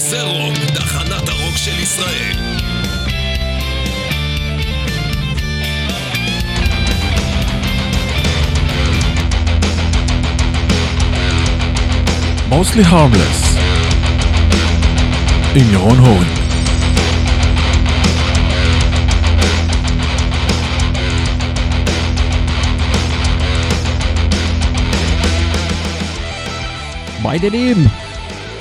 זה רוק, תחנת הרוק של ישראל. Mostly Harmless עם ירון הורן מה העניינים?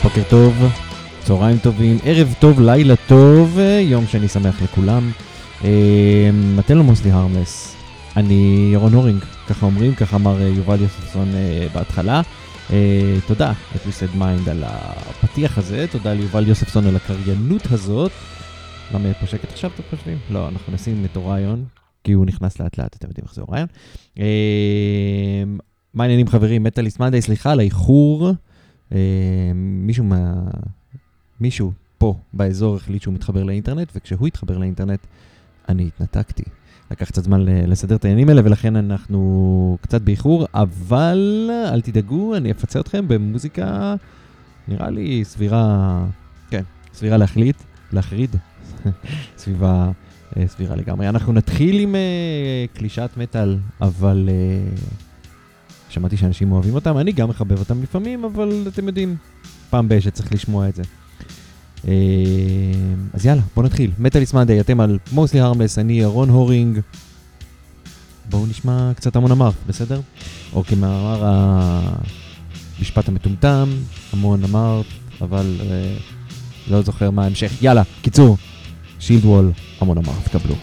בוקר טוב, צהריים טובים, ערב טוב, לילה טוב, יום שני שמח לכולם. אה, אתם לא מוסלי הרמלס, אני ירון הורינג, ככה אומרים, ככה אמר אה, יובל יוספסון אה, בהתחלה. תודה ל-Twisted Mind על הפתיח הזה, תודה ליובל יוספסון על הקריינות הזאת. למה פה שקט עכשיו אתם חושבים? לא, אנחנו נשים את אוריון, כי הוא נכנס לאט לאט, אתם יודעים איך זה אוריון. מה העניינים חברים? מטאליסט מנדי, סליחה על האיחור. אה, מישהו מה... מישהו פה באזור החליט שהוא מתחבר לאינטרנט, וכשהוא התחבר לאינטרנט, אני התנתקתי. לקח קצת זמן לסדר את העניינים האלה, ולכן אנחנו קצת באיחור, אבל אל תדאגו, אני אפצה אתכם במוזיקה, נראה לי סבירה, כן, סבירה להחליט, להחריד, סביבה אה, סבירה לגמרי. אנחנו נתחיל עם uh, קלישת מטאל, אבל... Uh, שמעתי שאנשים אוהבים אותם, אני גם מחבב אותם לפעמים, אבל אתם יודעים, פעם ב- שצריך לשמוע את זה. אה, אז יאללה, בואו נתחיל. מטאליס מאנדיי, אתם על מוסלי הרמלס, אני אהרון הורינג. בואו נשמע קצת המון אמר, בסדר? או כמאמר המשפט המטומטם, המון אמר, אבל אה, לא זוכר מה ההמשך. יאללה, קיצור, שילד וול, המון אמר, תקבלו.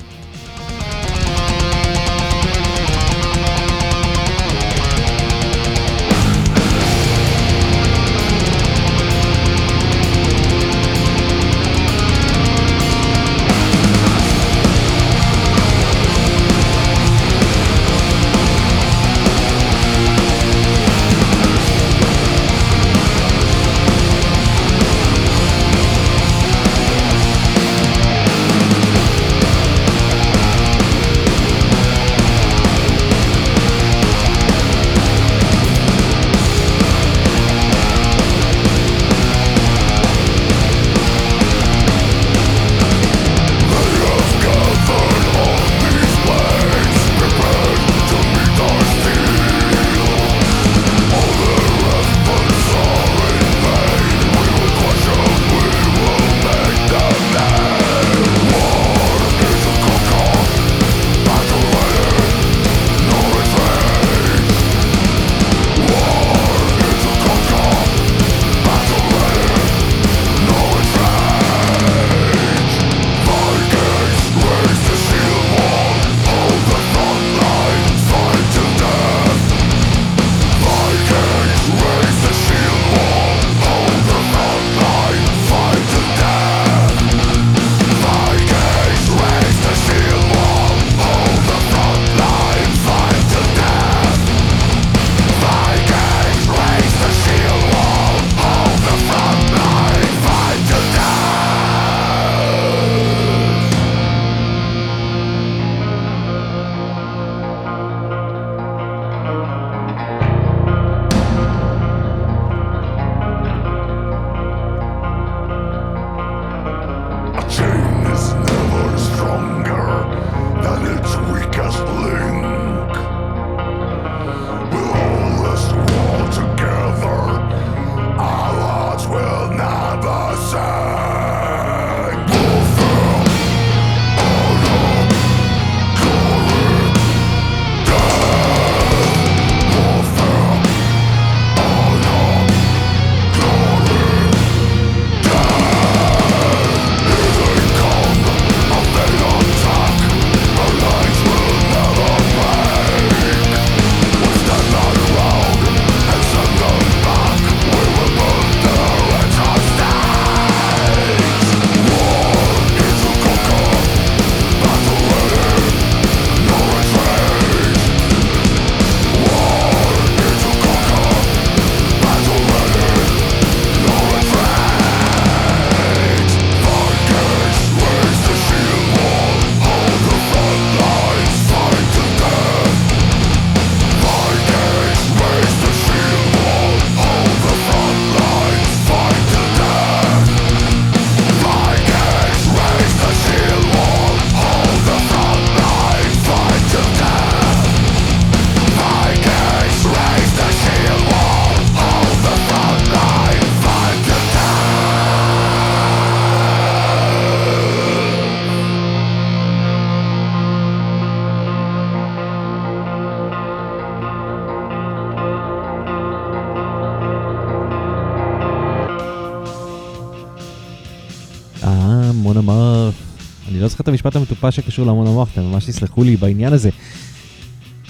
את המשפט המטופש שקשור להמון המוח, אתם ממש תסלחו לי בעניין הזה.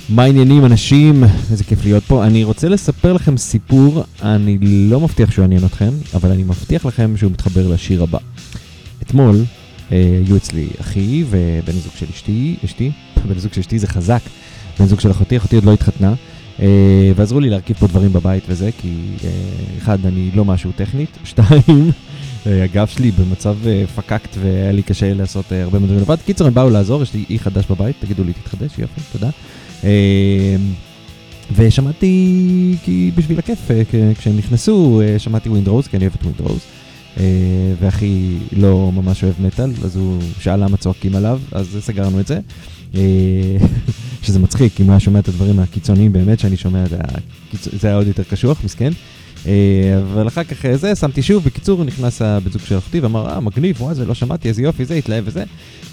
מה העניינים אנשים? איזה כיף להיות פה. אני רוצה לספר לכם סיפור, אני לא מבטיח שהוא יעניין אתכם, אבל אני מבטיח לכם שהוא מתחבר לשיר הבא. אתמול אה, היו אצלי אחי ובן זוג של אשתי, אשתי, בן זוג של אשתי זה חזק, בן זוג של אחותי, אחותי עוד לא התחתנה, אה, ועזרו לי להרכיב פה דברים בבית וזה, כי אה, אחד, אני לא משהו טכנית, שתיים, הגב שלי במצב אה, פקקט והיה לי קשה לעשות אה, הרבה מאוד דברים לבד. קיצר, הם באו לעזור, יש לי אי חדש בבית, תגידו לי, תתחדש, יופי, תודה. אה, ושמעתי, כי בשביל הכיף, אה, כשהם נכנסו, אה, שמעתי ווינדרוז, כי אני אוהב את ווינדרוז. אה, ואחי לא ממש אוהב מטאל, אז הוא שאל למה צועקים עליו, אז סגרנו את זה. אה, שזה מצחיק, אם הוא היה שומע את הדברים הקיצוניים באמת שאני שומע, זה היה עוד יותר קשוח, מסכן. אה, אבל אחר כך אה, זה, שמתי שוב, בקיצור, נכנס הבן זוג של אחותי ואמר, אה, מגניב, וואי, זה לא שמעתי, איזה יופי, זה, התלהב וזה.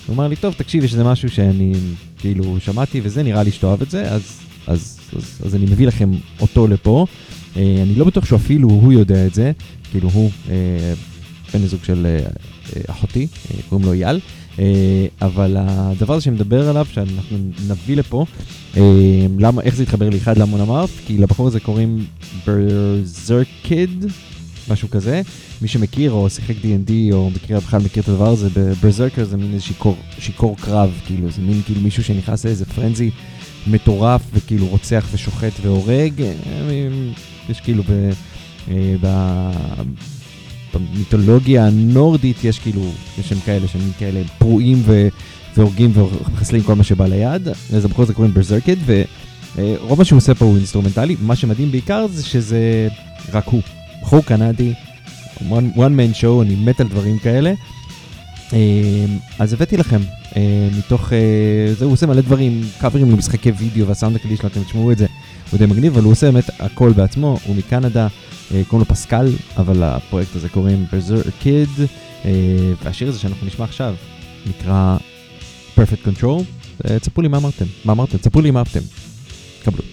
הוא אמר לי, טוב, תקשיב, יש איזה משהו שאני כאילו שמעתי וזה, נראה לי שתאהב את זה, אז, אז, אז, אז אני מביא לכם אותו לפה. אה, אני לא בטוח שאפילו הוא יודע את זה, כאילו הוא בן הזוג של אחותי, קוראים לו אייל, אבל הדבר הזה שמדבר עליו, שאנחנו נביא לפה, אה, למה, איך זה התחבר לי אחד להמון אמרת? כי לבחור הזה קוראים ברזרקיד, משהו כזה. מי שמכיר או שיחק D&D או מכיר, בכלל מכיר את הדבר הזה, ברזרקר זה מין איזה שיכור, שיכור קרב, כאילו, זה מין כאילו מישהו שנכנס לאיזה פרנזי מטורף וכאילו רוצח ושוחט והורג. אה, יש כאילו ב... אה, ב... במיתולוגיה הנורדית יש כאילו, יש שם כאלה שהם כאלה פרועים. והורגים ומחסלים כל מה שבא ליד, אז הבחור הזה קוראים Berzerkyd, ורוב מה שהוא עושה פה הוא אינסטרומנטלי, מה שמדהים בעיקר זה שזה רק הוא, בחור קנדי, one, one man show, אני מת על דברים כאלה. אה, אז הבאתי לכם, אה, מתוך, אה, זה הוא עושה מלא דברים, קאברים למשחקי וידאו והסאונד הקליט שלו, אתם תשמעו את זה, הוא די מגניב, אבל הוא עושה באמת הכל בעצמו, הוא מקנדה, קוראים לו פסקל, אבל הפרויקט הזה קוראים Berserk Kid, והשיר הזה שאנחנו נשמע עכשיו נקרא Perfect Control. תספרו לי מה אמרתם, מה אמרתם, תספרו לי מה אהבתם. קבלו.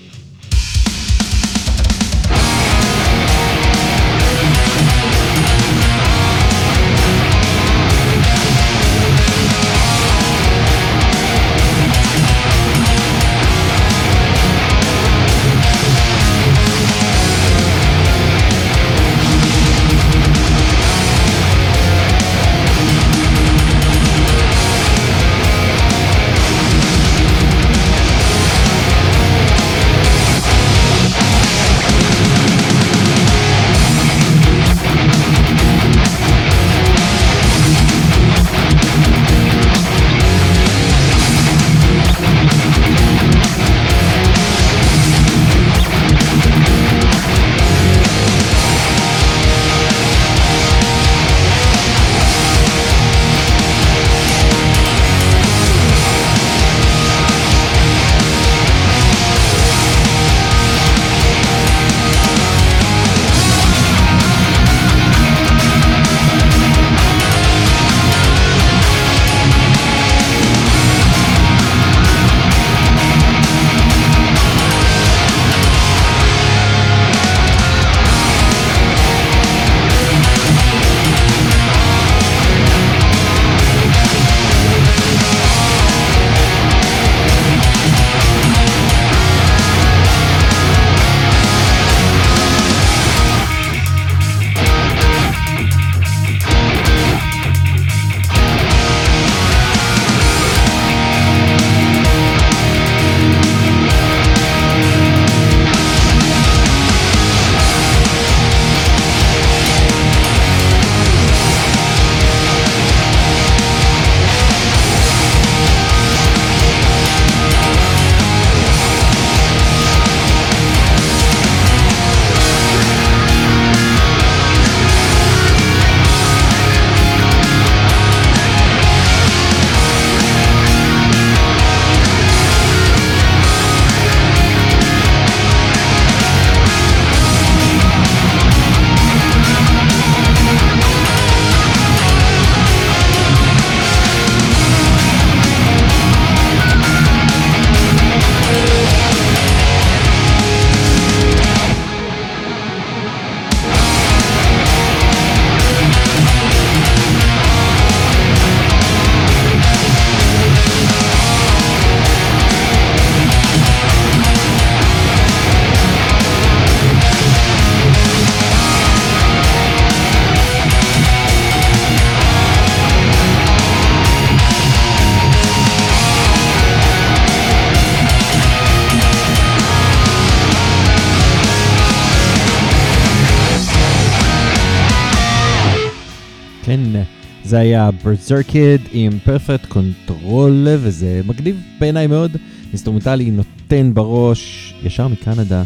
היה Berzerkyd עם Perfect Control, וזה מגניב בעיניי מאוד. אינסטרומנטלי נותן בראש, ישר מקנדה.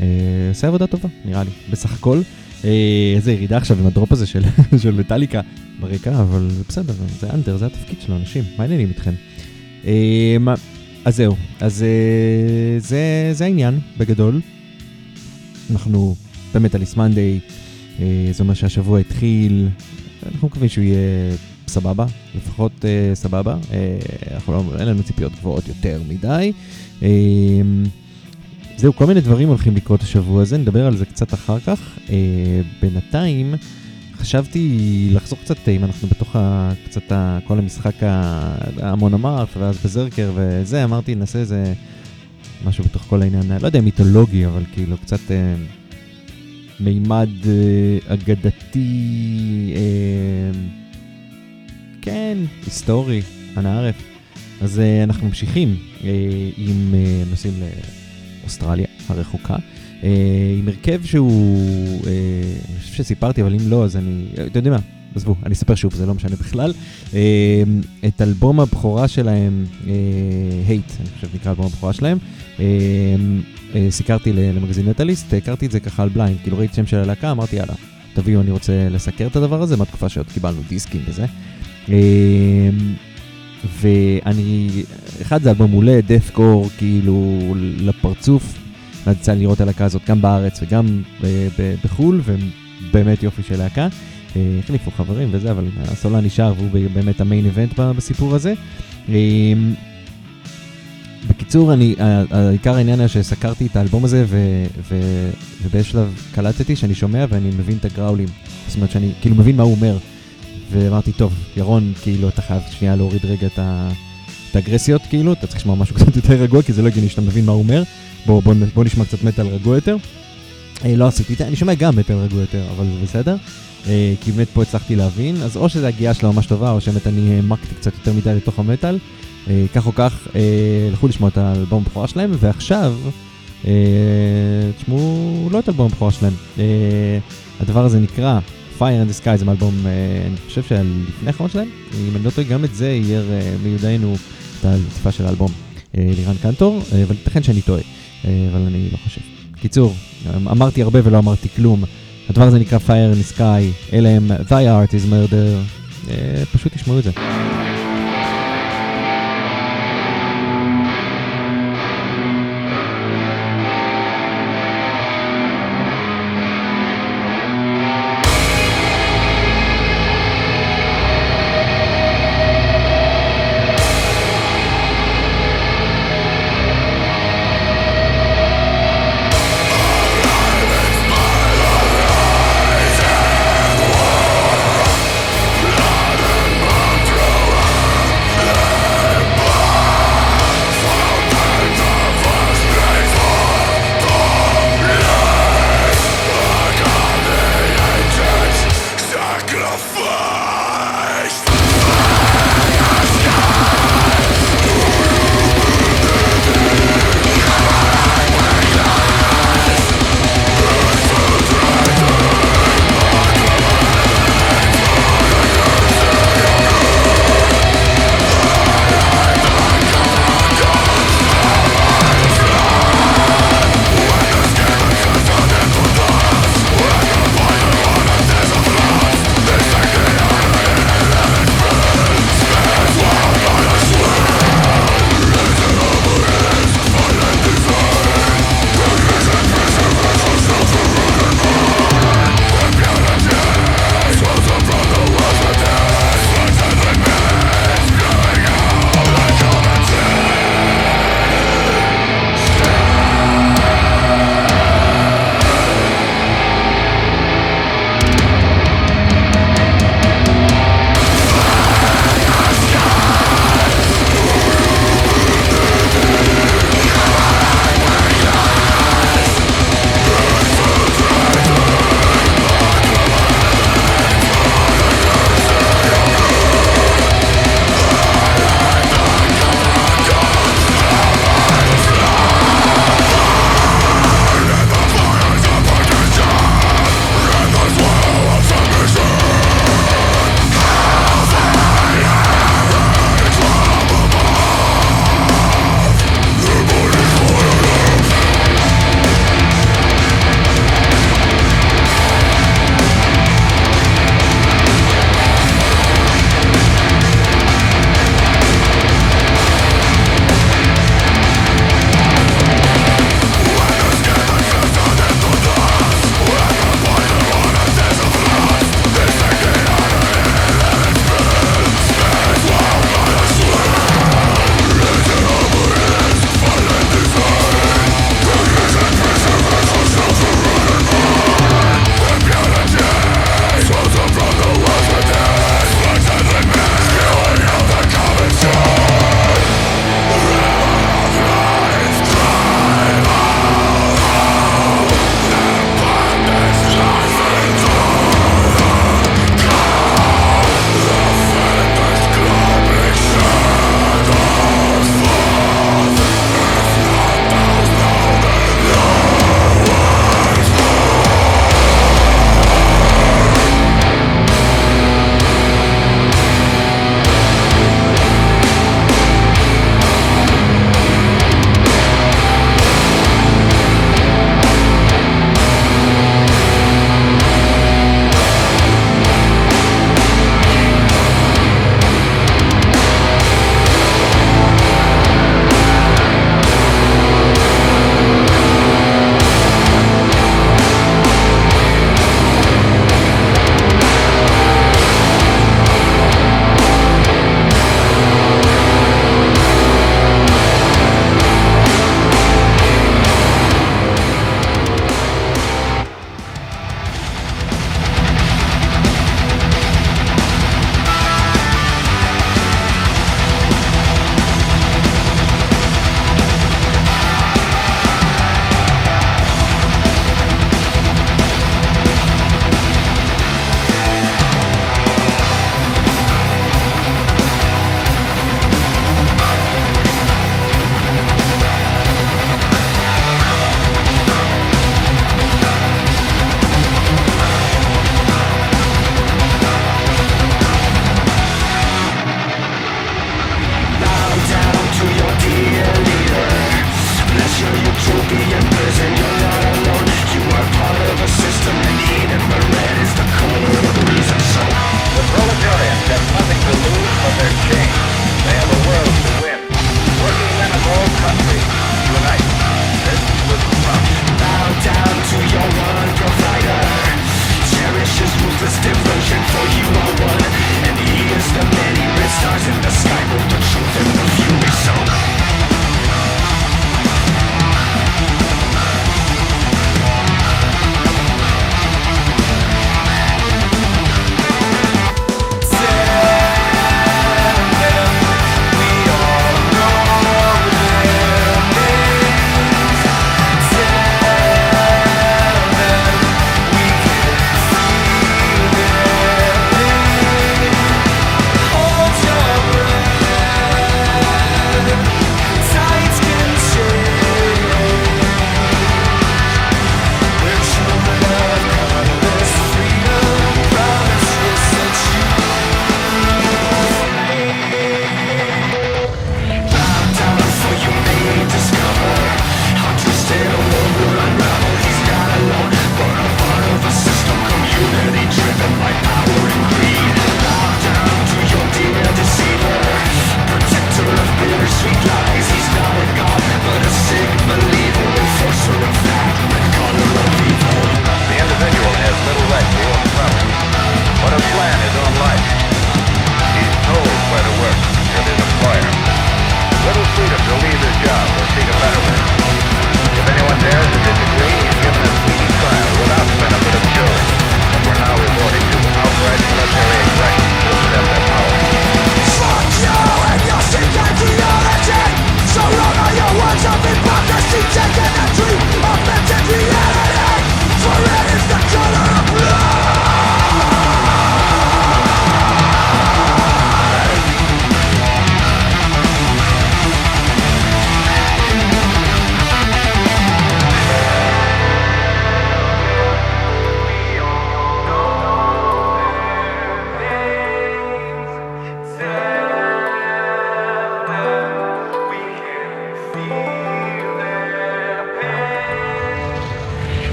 אה, עושה עבודה טובה, נראה לי, בסך הכל. אה, איזה ירידה עכשיו עם ה drop הזה של, של מטאליקה ברקע, אבל בסדר, זה אנדר, זה התפקיד של האנשים, מה העניינים איתכם? אה, אז זהו, אז אה, זה, זה העניין בגדול. אנחנו במטאליס מנדיי, אה, זה אומר שהשבוע התחיל, אנחנו מקווים שהוא יהיה סבבה, לפחות אה, סבבה, אה, אנחנו לא, אין לנו ציפיות גבוהות יותר מדי. אה, זהו, כל מיני דברים הולכים לקרות השבוע הזה, נדבר על זה קצת אחר כך. אה, בינתיים, חשבתי לחזור קצת, אם אנחנו בתוך ה, קצת ה, כל המשחק ההמון אמרת, ואז בזרקר וזה, אמרתי, נעשה איזה משהו בתוך כל העניין, לא יודע, מיתולוגי, אבל כאילו קצת אה, מימד אה, אגדתי, אה, כן, היסטורי, אנא ערף. אז אה, אנחנו ממשיכים עם נושאים לאוסטרליה הרחוקה. עם הרכב שהוא, אני חושב שסיפרתי, אבל אם לא, אז אני, אתם יודעים מה, עזבו, אני אספר שוב, זה לא משנה בכלל. את אלבום הבכורה שלהם, Hate, אני חושב נקרא אלבום הבכורה שלהם, סיקרתי למגזין מטאליסט, הכרתי את זה ככה על blind, כאילו ראיתי שם של הלהקה, אמרתי יאללה, תביאו, אני רוצה לסקר את הדבר הזה, מהתקופה שעוד קיבלנו דיסקים וזה. ואני, אחד זה אלבום מעולה, deathcore, כאילו, לפרצוף, ואז יצא לי לראות את הלהקה הזאת גם בארץ וגם בחו"ל, ובאמת יופי של להקה. אה, החליפו חברים וזה, אבל הסולן נשאר והוא באמת המיין איבנט בסיפור הזה. בקיצור, אני, העיקר העניין היה שסקרתי את האלבום הזה, ו, ו, ובאיזשהו קלטתי שאני שומע ואני מבין את הגראולים. זאת אומרת שאני כאילו מבין מה הוא אומר. ואמרתי, טוב, ירון, כאילו, אתה חייב שנייה להוריד רגע את, את האגרסיות, כאילו, אתה צריך לשמוע משהו קצת יותר רגוע, כי זה לא הגיוני שאתה מבין מה הוא אומר. בוא, בוא, בוא נשמע קצת מטאל רגוע יותר. אה, לא עשיתי את זה, אני שומע גם מטאל רגוע יותר, אבל זה בסדר. אה, כי באמת פה הצלחתי להבין, אז או שזו הגיעה שלה ממש טובה, או שבאמת אני העמקתי קצת יותר מדי לתוך המטאל. אה, כך או כך, אה, לכו לשמוע את האלבום הבכורה שלהם, ועכשיו, אה, תשמעו לא את האלבום הבכורה שלהם. אה, הדבר הזה נקרא Fire in the Sky, זה מאלבום, אה, אני חושב שלפני האחרון שלהם, אם אני לא טועה, גם את זה יהיה אה, מיודענו את הציפה של האלבום. אה, לירן קנטור, אה, אבל ייתכן שאני טועה. אה, אבל אני לא חושב. קיצור, אמרתי הרבה ולא אמרתי כלום. הדבר הזה נקרא Fire in the Sky, אלה הם Thy Art is Murder, פשוט תשמעו את זה.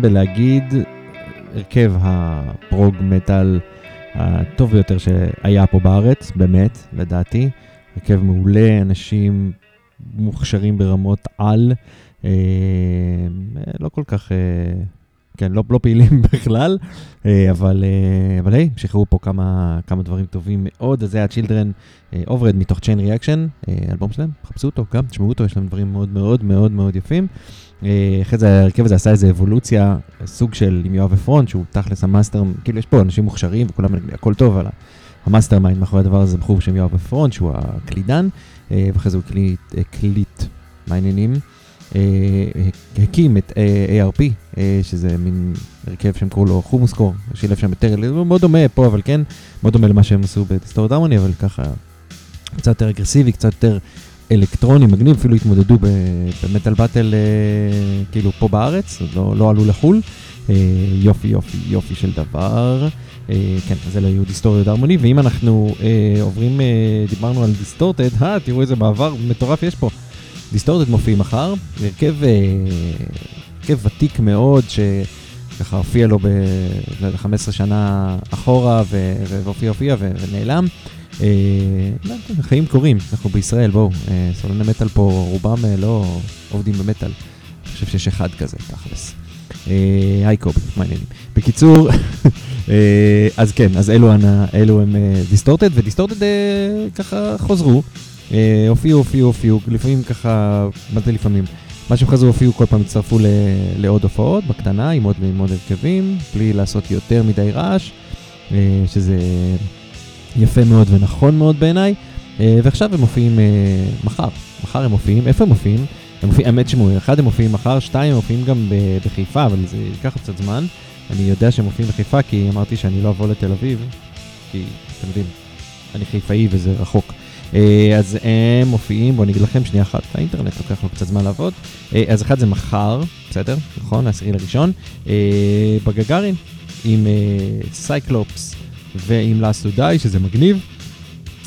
בלהגיד הרכב הפרוג מטאל הטוב ביותר שהיה פה בארץ, באמת, לדעתי. הרכב מעולה, אנשים מוכשרים ברמות על, אה, לא כל כך, אה, כן, לא, לא פעילים בכלל, אה, אבל, אה, אבל היי, שחררו פה כמה, כמה דברים טובים מאוד, אז זה ה-Children אה, Overhead מתוך Chain Reaction, אה, אלבום שלהם, חפשו אותו גם, תשמעו אותו, יש להם דברים מאוד מאוד מאוד מאוד יפים. אה, אחרי זה ההרכב הזה עשה איזה אבולוציה, סוג של עם יואב עפרון, שהוא תכלס המאסטר, כאילו יש פה אנשים מוכשרים וכולם, הכל טוב, אבל ה mastermind מאחורי הדבר הזה בחור בשם יואב עפרון, שהוא הקלידן, אה, ואחרי זה הוא הקליט, הקליט מעניינים. הקים את ARP, שזה מין הרכב שהם קראו לו חומוסקור, שילב שם יותר, הוא מאוד דומה פה, אבל כן, מאוד דומה למה שהם עשו ב Distorted Harmony, אבל ככה קצת יותר אגרסיבי, קצת יותר אלקטרוני, מגניב, אפילו התמודדו במטאל באטל אה, כאילו פה בארץ, לא, לא עלו לחו"ל. אה, יופי, יופי, יופי של דבר. אה, כן, אז אלה היו דיסטוריות הרמוני, ואם אנחנו אה, עוברים, אה, דיברנו על דיסטורטד, אה, תראו איזה מעבר מטורף יש פה. דיסטורטד מופיע מחר, הרכב, אה, הרכב ותיק מאוד, שככה הופיע לו ב-15 שנה אחורה, והופיע, הופיע ונעלם. אה, חיים קורים, אנחנו בישראל, בואו, אה, סולני מטאל פה, רובם לא עובדים במטאל. אני חושב שיש אחד כזה, תכלס. היי קובי, מעניינים. בקיצור, אז כן, אז אלו הם דיסטורטד, ודיסטורטד ככה חוזרו. הופיעו, הופיעו, הופיעו, לפעמים ככה, מה זה לפעמים? מה שהם חזרו הופיעו, כל פעם הצטרפו לעוד הופעות, בקטנה, עם עוד, עם עוד הרכבים, בלי לעשות יותר מדי רעש, שזה יפה מאוד ונכון מאוד בעיניי, אה, ועכשיו הם מופיעים אה, מחר, מחר הם מופיעים, איפה הם מופיעים? הם מופיעים, האמת שמואל, אחד הם מופיעים מחר, שתיים הם מופיעים גם בחיפה, אבל זה ייקח קצת זמן. אני יודע שהם מופיעים בחיפה כי אמרתי שאני לא אבוא לתל אביב, כי אתם יודעים, אני חיפאי וזה רחוק. אה, אז הם מופיעים, בואו אני אגיד לכם שנייה אחת, האינטרנט לוקח לו קצת זמן לעבוד. אז אחד זה מחר, בסדר? נכון? העשירי לראשון, בגגארין, עם Cyclops. ועם to Die, שזה מגניב.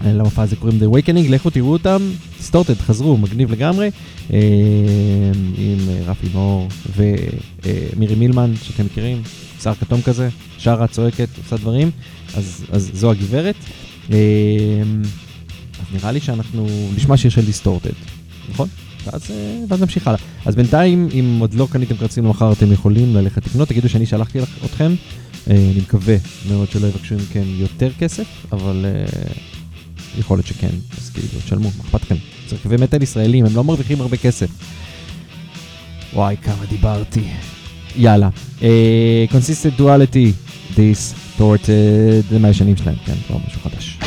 למופע הזה קוראים The Awakening, לכו תראו אותם, Distorted, חזרו, מגניב לגמרי, אה, עם אה, רפי מור ומירי מילמן, שאתם מכירים, שיער כתום כזה, שרה, צועקת, עושה דברים, אז, אז זו הגברת. אה, נראה לי שאנחנו נשמע שיר של Distorted, נכון? ואז, ואז נמשיך הלאה. אז בינתיים, אם עוד לא קניתם קרצים למחר, אתם יכולים ללכת לקנות, תגידו שאני שלחתי אתכם. אה, אני מקווה מאוד שלא יבקשו מכם יותר כסף, אבל אה, יכול להיות שכן, אז כאילו, תשלמו, מה אכפת לכם? זה רכבי מטאל ישראלים, הם לא מרוויחים הרבה כסף. וואי, כמה דיברתי. יאללה. Consistent duality, distorted, זה מהישנים שלהם, כן, לא משהו חדש.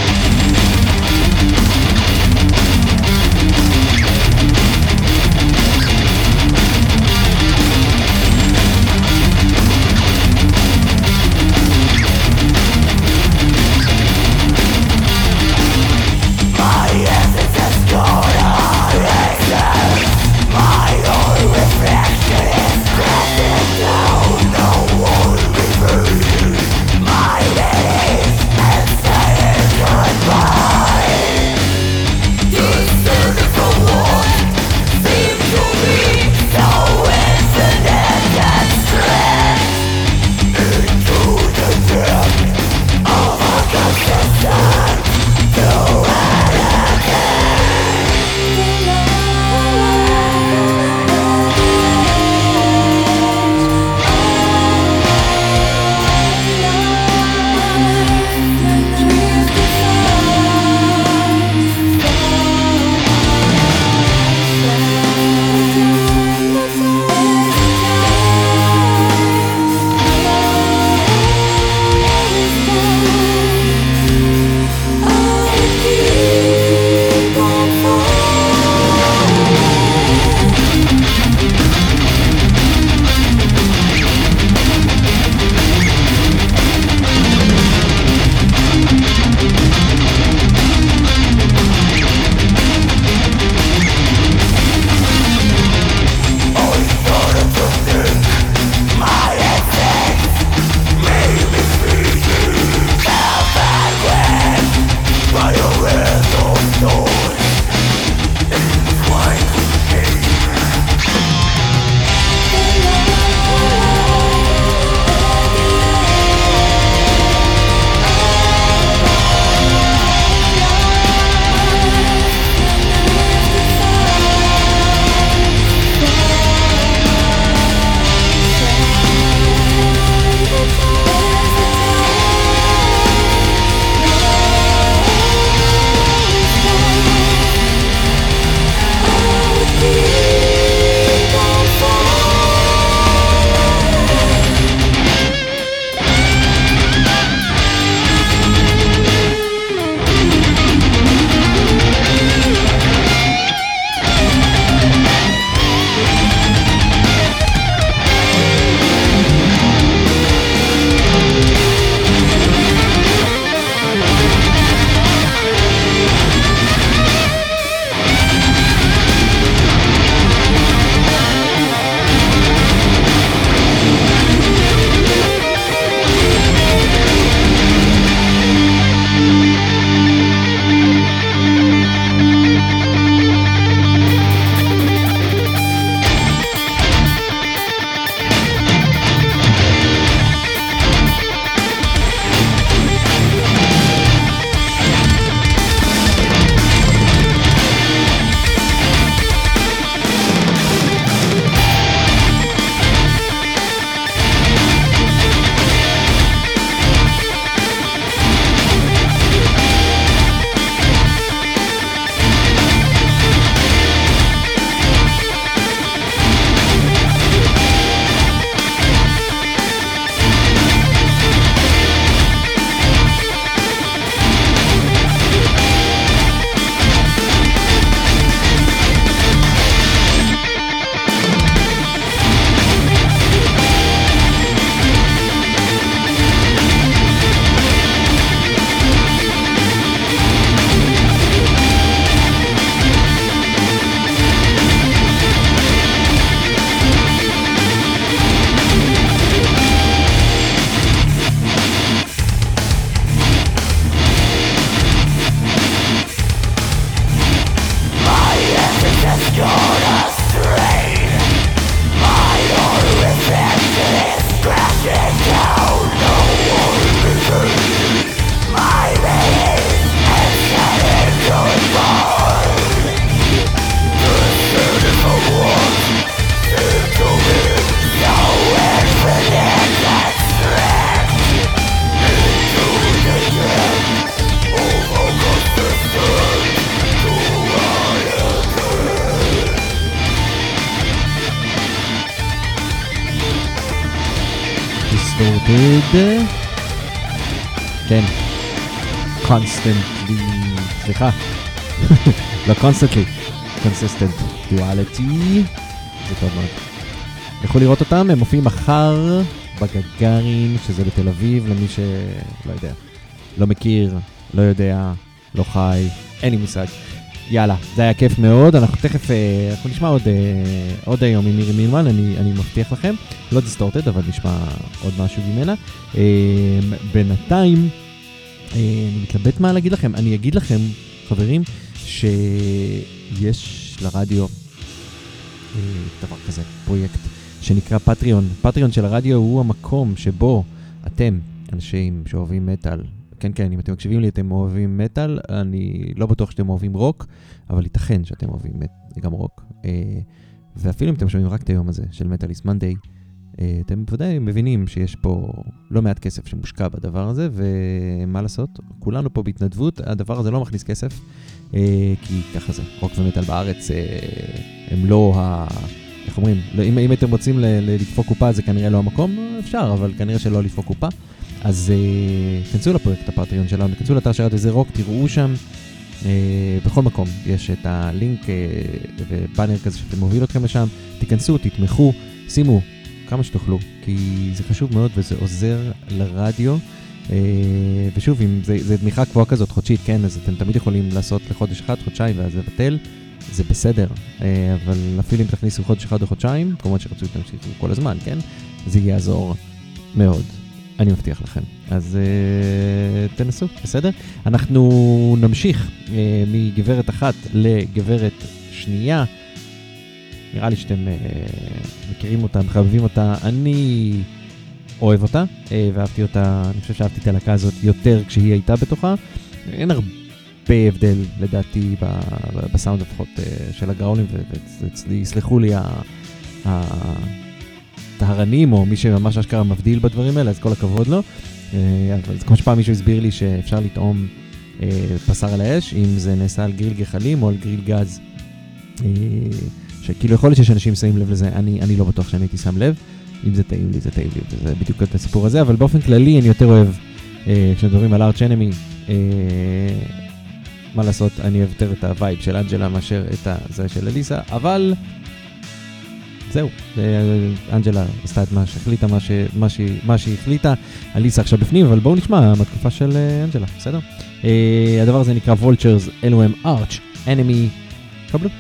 Constantly, Consistent Duality. זה טוב מאוד. לכו לראות אותם, הם מופיעים מחר בגגארין, שזה בתל אביב, למי שלא יודע. לא מכיר, לא יודע, לא חי, אין לי מושג. יאללה, זה היה כיף מאוד, אנחנו תכף, אה, אנחנו נשמע עוד, אה, עוד היום עם מירי מילמן, אני, אני מבטיח לכם, לא Distorted, אבל נשמע עוד משהו ממנה. אה, בינתיים, אני מתלבט מה להגיד לכם, אני אגיד לכם, חברים, שיש לרדיו אה, דבר כזה, פרויקט שנקרא פטריון. פטריון של הרדיו הוא המקום שבו אתם, אנשים שאוהבים מטאל, כן, כן, אם אתם מקשיבים לי, אתם אוהבים מטאל, אני לא בטוח שאתם אוהבים רוק, אבל ייתכן שאתם אוהבים. גם רוק. אה, ואפילו אם אתם שומעים רק את היום הזה של מטאליסט מנדיי, אה, אתם בוודאי מבינים שיש פה לא מעט כסף שמושקע בדבר הזה, ומה לעשות, כולנו פה בהתנדבות, הדבר הזה לא מכניס כסף, כי ככה זה, רוק ומטאל בארץ אה, הם לא ה... איך אומרים, לא, אם, אם אתם רוצים לדפוק קופה זה כנראה לא המקום, אפשר, אבל כנראה שלא לדפוק קופה. אז uh, כנסו לפרויקט הפטריון שלנו, כנסו לאתר שרת וזה רוק, תראו שם. Uh, בכל מקום יש את הלינק uh, ובאנר כזה שאתם מוביל אתכם לשם. תיכנסו, תתמכו, שימו כמה שתוכלו, כי זה חשוב מאוד וזה עוזר לרדיו. Uh, ושוב, אם זה, תמיכה קבועה כזאת חודשית, כן, אז אתם תמיד יכולים לעשות לחודש אחד, חודשיים ואז לבטל. זה בסדר, uh, אבל אפילו אם תכניסו חודש אחד או חודשיים, כמובן שרצו שתמשיכו כל הזמן, כן? זה יעזור מאוד. אני מבטיח לכם. אז uh, תנסו, בסדר? אנחנו נמשיך uh, מגברת אחת לגברת שנייה. נראה לי שאתם uh, מכירים אותה, מחבבים אותה. אני אוהב אותה, uh, ואהבתי אותה, אני חושב שאהבתי את הלהקה הזאת יותר כשהיא הייתה בתוכה. אין הרבה הבדל, לדעתי, בסאונד לפחות uh, של הגראולים, ויסלחו לי ה... ה- טהרנים, או מי שממש אשכרה מבדיל בדברים האלה, אז כל הכבוד לו. אה, אבל כמו שפעם מישהו הסביר לי שאפשר לטעום אה, בשר על האש, אם זה נעשה על גריל גחלים או על גריל גז. אה, שכאילו יכול להיות שיש אנשים שמים לב לזה, אני, אני לא בטוח שאני הייתי שם לב. אם זה טעים לי, זה טעים לי, זה בדיוק את הסיפור הזה, אבל באופן כללי אני יותר אוהב, אה, כשמדברים על Arch Enemy, אה, מה לעשות, אני אוהב יותר את ה vibe של אנג'לה מאשר את זה של אליסה, אבל זהו, אה, אנג'לה עשתה את מה שהחליטה, מה, ש, מה, ש, מה שהיא החליטה, אליסה עכשיו בפנים, אבל בואו נשמע מהתקופה של אה, אנג'לה, בסדר? אה, הדבר הזה נקרא וולצ'רס, אלו הם ארץ', אנמי, קבלו.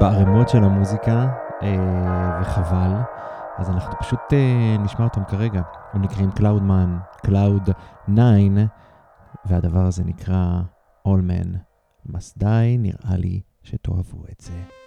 בערימות של המוזיקה, אה, וחבל. אז אנחנו פשוט אה, נשמע אותם כרגע. הם נקראים Cloudman, Cloud 9, והדבר הזה נקרא All Man. מס די, נראה לי שתאהבו את זה.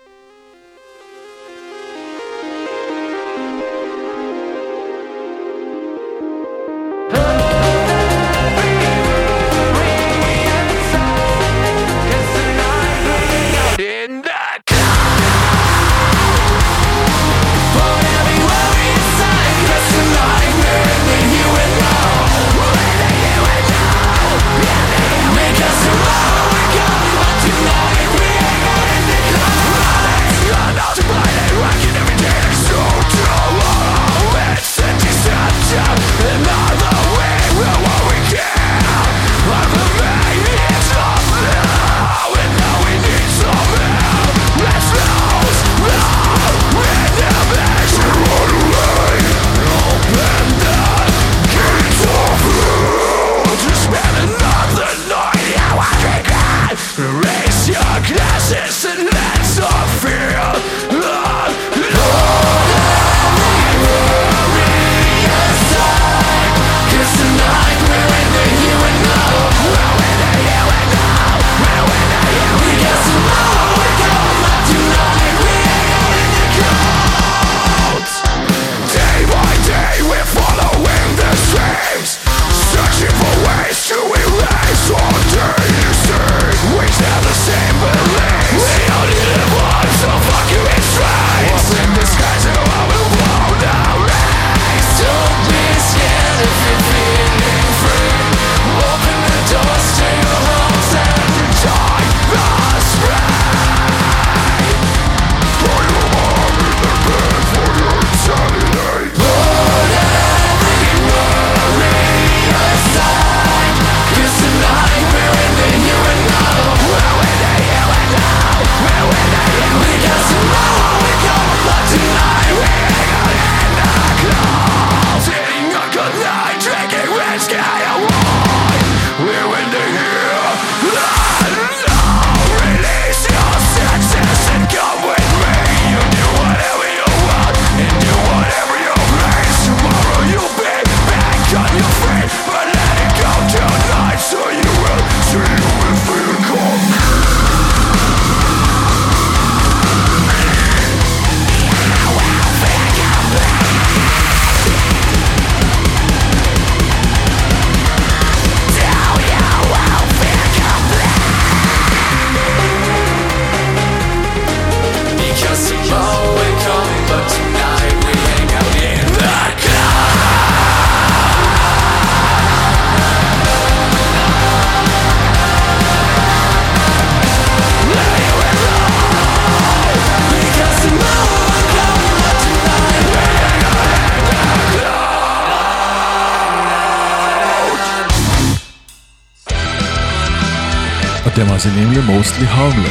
Homeland.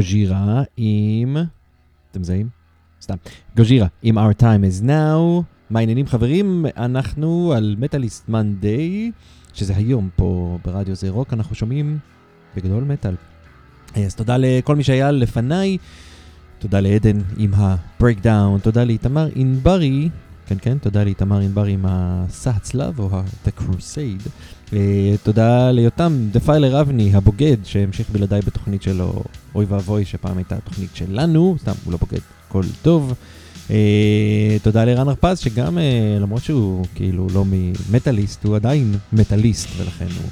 גוז'ירה עם... אתם מזהים? סתם. גוז'ירה עם Our Time is Now. מה העניינים חברים? אנחנו על מטאליסט מנדיי, שזה היום פה ברדיו זה רוק, אנחנו שומעים בגדול מטאל. אז תודה לכל מי שהיה לפניי, תודה לעדן עם ה-breakdown, תודה לאיתמר ענברי, כן כן, תודה לאיתמר ענברי עם הסע הצלב או ה-The Crusade. Uh, תודה ליותם דפיילר אבני הבוגד שהמשיך בלעדיי בתוכנית שלו, אוי ואבוי שפעם הייתה תוכנית שלנו, סתם הוא לא בוגד, הכל טוב. Uh, תודה לרן הרפז שגם uh, למרות שהוא כאילו לא ממטאליסט הוא עדיין מטאליסט ולכן הוא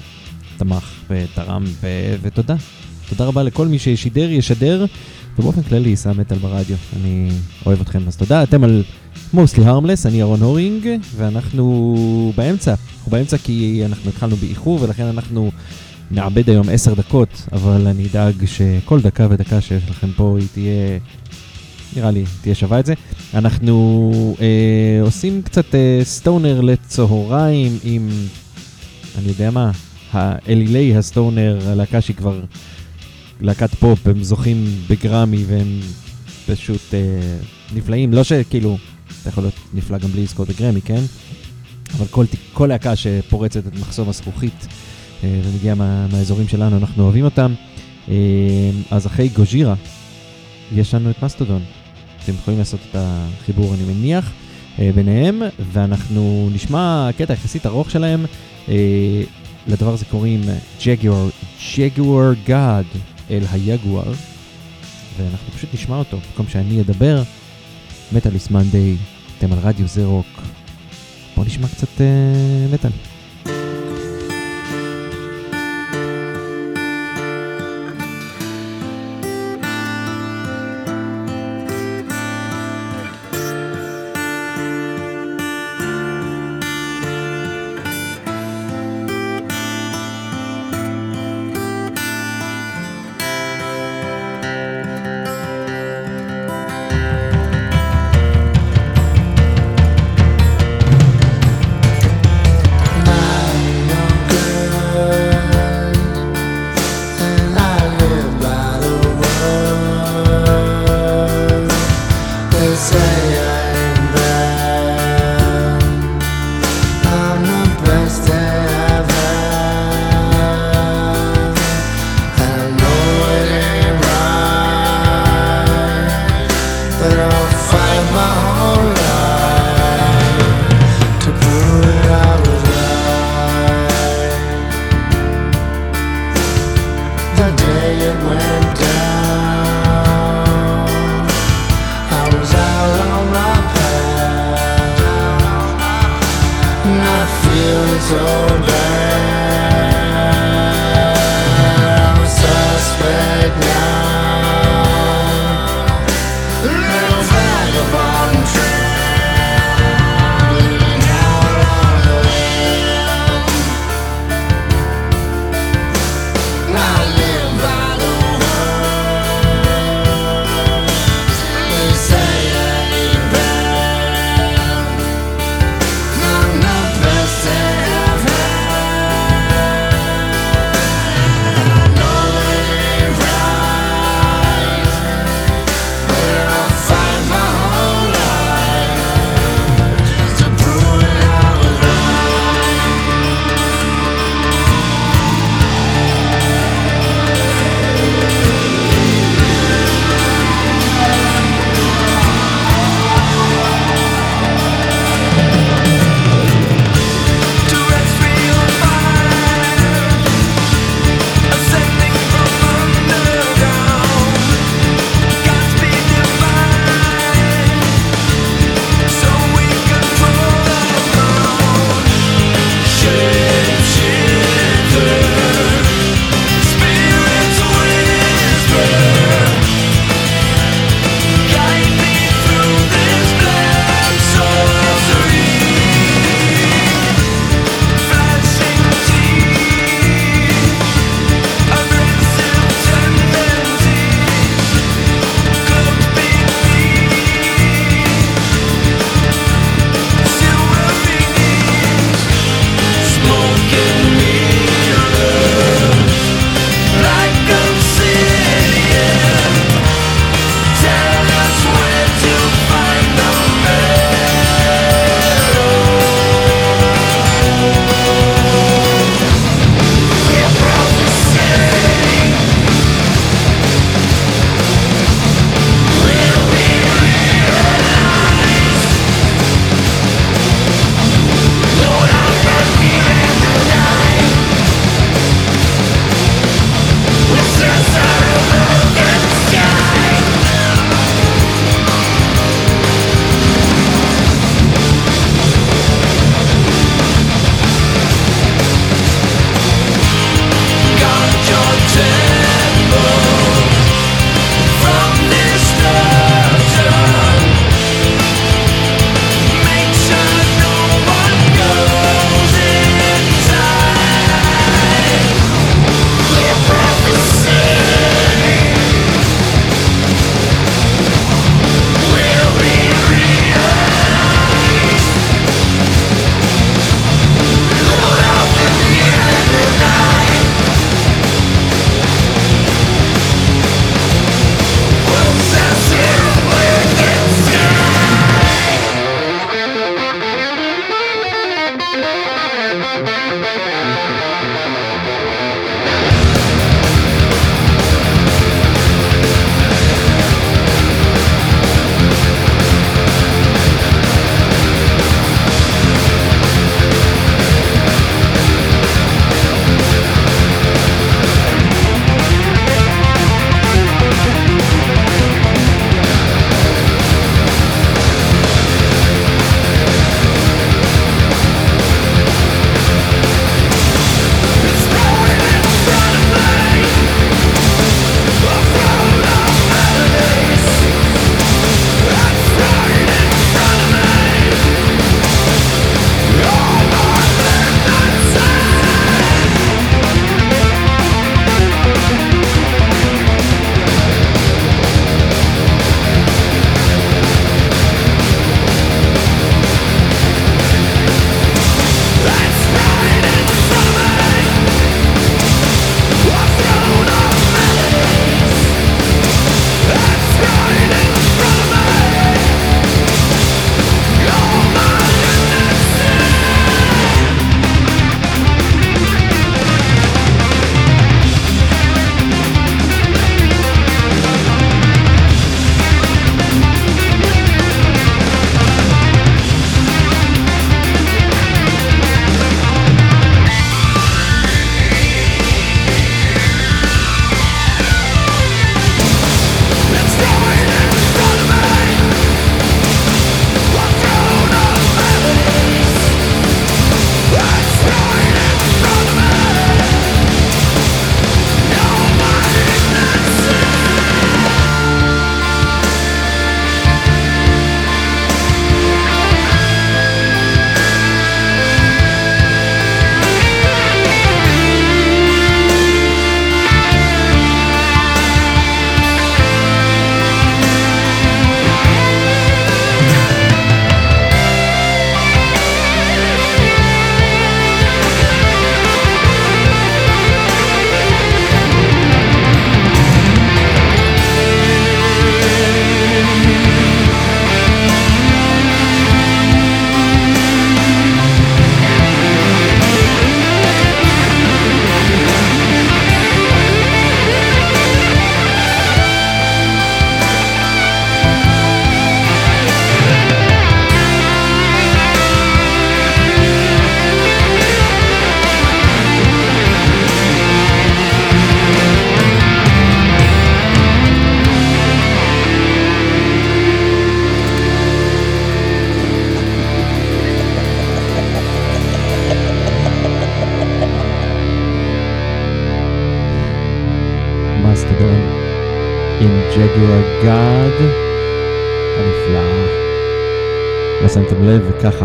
תמך ותרם ו- ותודה. תודה רבה לכל מי ששידר, ישדר, ובאופן כללי יישא מטאל ברדיו. אני אוהב אתכם, אז תודה. אתם על mostly harmless, אני אהרון הורינג, ואנחנו באמצע. אנחנו באמצע כי אנחנו התחלנו באיחור, ולכן אנחנו נאבד היום עשר דקות, אבל אני אדאג שכל דקה ודקה שיש לכם פה היא תהיה, נראה לי, תהיה שווה את זה. אנחנו אה, עושים קצת אה, סטונר לצהריים עם, אני יודע מה, האלילי הסטונר, הלהקה שהיא כבר להקת פופ, הם זוכים בגרמי והם פשוט אה, נפלאים. לא שכאילו, אתה יכול להיות נפלא גם בלי לזכות בגרמי, כן? אבל כל, כל להקה שפורצת את מחסום הזכוכית אה, ומגיעה מה, מהאזורים שלנו, אנחנו אוהבים אותם. אה, אז אחרי גוז'ירה, יש לנו את מסטודון. אתם יכולים לעשות את החיבור, אני מניח, אה, ביניהם, ואנחנו נשמע קטע יחסית ארוך שלהם. לדבר הזה קוראים ג'גואר, ג'גואר גאד אל היגואר, ואנחנו פשוט נשמע אותו במקום שאני אדבר. מטאליס מנדיי, אתם על רדיו זה רוק. בואו נשמע קצת uh, מטאל. Of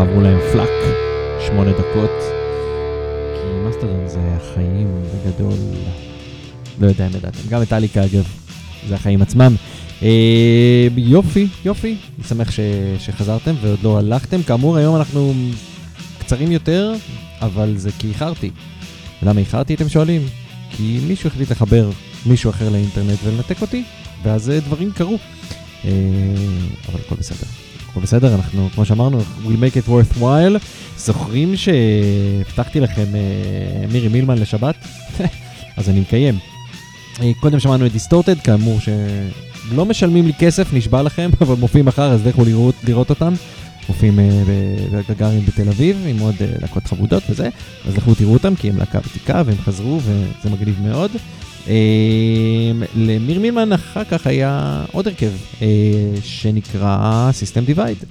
עברו להם פלאק, שמונה דקות. כי מסטרדון זה החיים בגדול. לא יודע אם ידעתם. גם מטאליקה אגב, זה החיים עצמם. אה, יופי, יופי. אני שמח ש, שחזרתם ועוד לא הלכתם. כאמור, היום אנחנו קצרים יותר, אבל זה כי איחרתי. למה איחרתי, אתם שואלים? כי מישהו החליט לחבר מישהו אחר לאינטרנט ולנתק אותי, ואז אה, דברים קרו. אה, אבל הכל בסדר. הכל בסדר, אנחנו, כמו שאמרנו, we'll make it worthwhile. זוכרים שהבטחתי לכם אה, מירי מילמן לשבת? אז אני מקיים. אה, קודם שמענו את דיסטורטד, כאמור שלא משלמים לי כסף, נשבע לכם, אבל מופיעים מחר, אז לכו לראות, לראות אותם. מופיעים אה, בגגארין בתל אביב, עם עוד להקות חבודות וזה, אז לכו תראו אותם, כי הם להקה ותיקה, והם חזרו, וזה מגניב מאוד. אה, למיר מילמן אחר כך היה עוד הרכב, אה, שנקרא System Divide,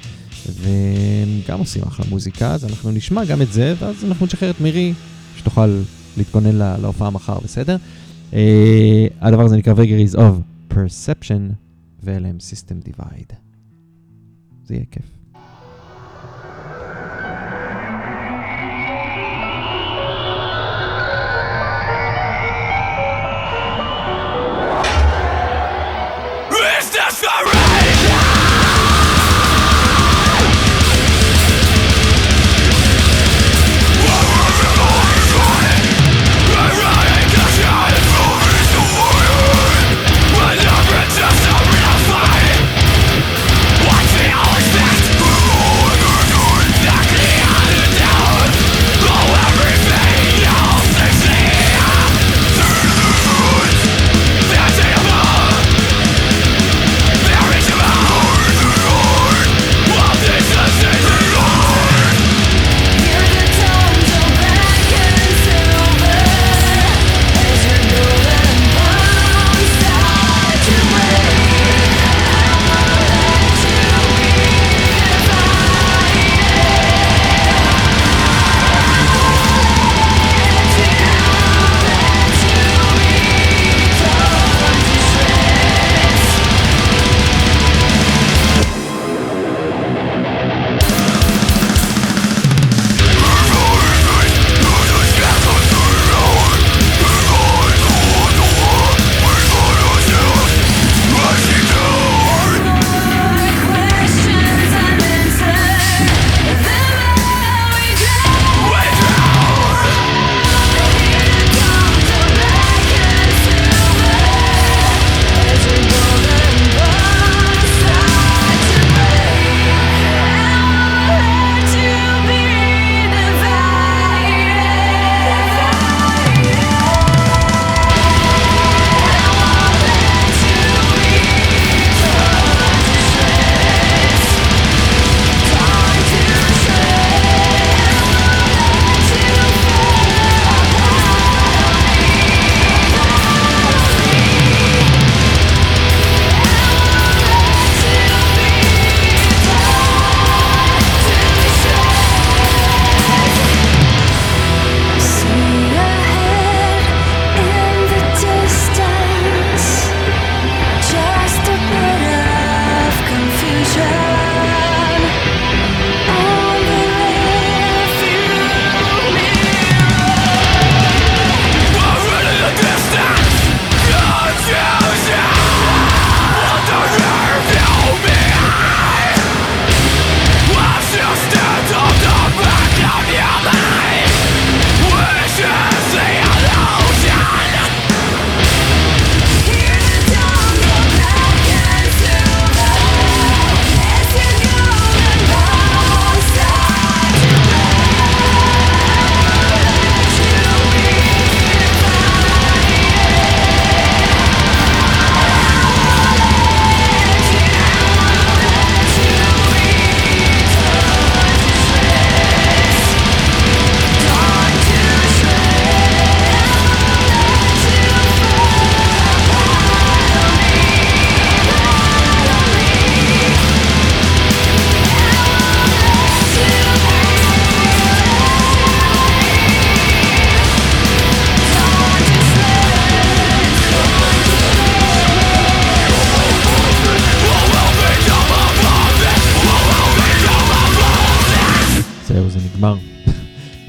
והם גם עושים אחלה מוזיקה, אז אנחנו נשמע גם את זה, ואז אנחנו נשחרר את מירי, שתוכל להתכונן לה, להופעה מחר, בסדר? אה, הדבר הזה נקרא Vagaries of Perception, ואלה הם System Divide. זה יהיה כיף.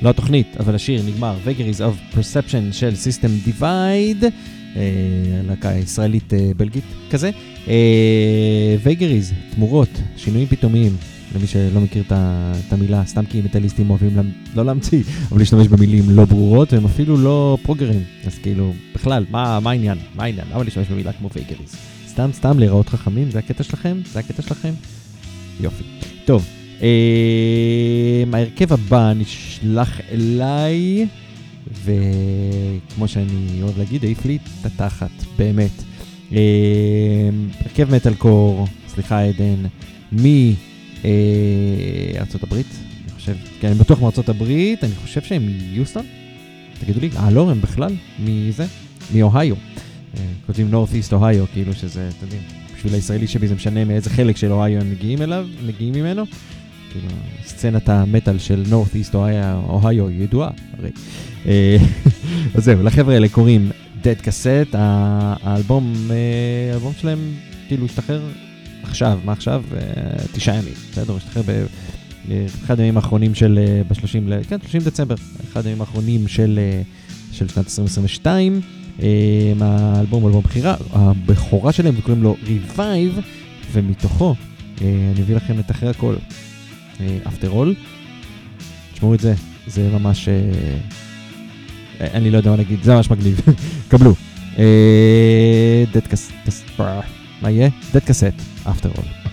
לא התוכנית, אבל השיר נגמר. Vagaries of Perception של System Divide, אה, להקה ישראלית אה, כזה. אה, Vagaries, תמורות, שינויים פתאומיים. למי שלא מכיר את המילה, סתם כי מטאליסטים אוהבים למ- לא להמציא, אבל להשתמש במילים לא ברורות, והם אפילו לא פרוגרים. אז כאילו, בכלל, מה מה העניין? מה העניין? למה להשתמש במילה כמו Vagaries? סתם סתם להיראות חכמים? זה הקטע שלכם? זה הקטע שלכם? יופי. טוב, ההרכב הבא נשלח אליי, וכמו שאני אוהב להגיד, העיף לי את התחת, באמת. אה, הרכב מטאל קור, סליחה עדן, מארצות הברית, אני חושב, כן, אני בטוח מארצות הברית, אני חושב שהם מיוסטון? תגידו לי, אה לא, הם בכלל, מזה, מאוהיו. אה, כותבים נורת איסט אוהיו, כאילו שזה, אתם יודעים, בשביל הישראלי שבי זה משנה מאיזה חלק של אוהיו הם מגיעים אליו, מגיעים ממנו. כאילו, סצנת המטאל של נורת איסט אוהיו ידועה, הרי. אה, אז זהו, לחבר'ה האלה קוראים Dead ה- האלבום, אה, האלבום שלהם כאילו השתחרר עכשיו, מה עכשיו? אה, תשעה ימים, בסדר? השתחרר באחד הימים האחרונים של, אה, ב-30, ל- כן, 30 דצמבר, אחד הימים האחרונים של, של שנת 2022. אה, האלבום אלבום בחירה, הבכורה שלהם קוראים לו Revive, ומתוכו אני אביא לכם את אחרי הכל, After All. תשמעו את זה, זה ממש... אה, אה, אני לא יודע מה להגיד, זה ממש מגניב. קבלו. אה, Dead Cassette, מה יהיה? Dead Cassette, After All.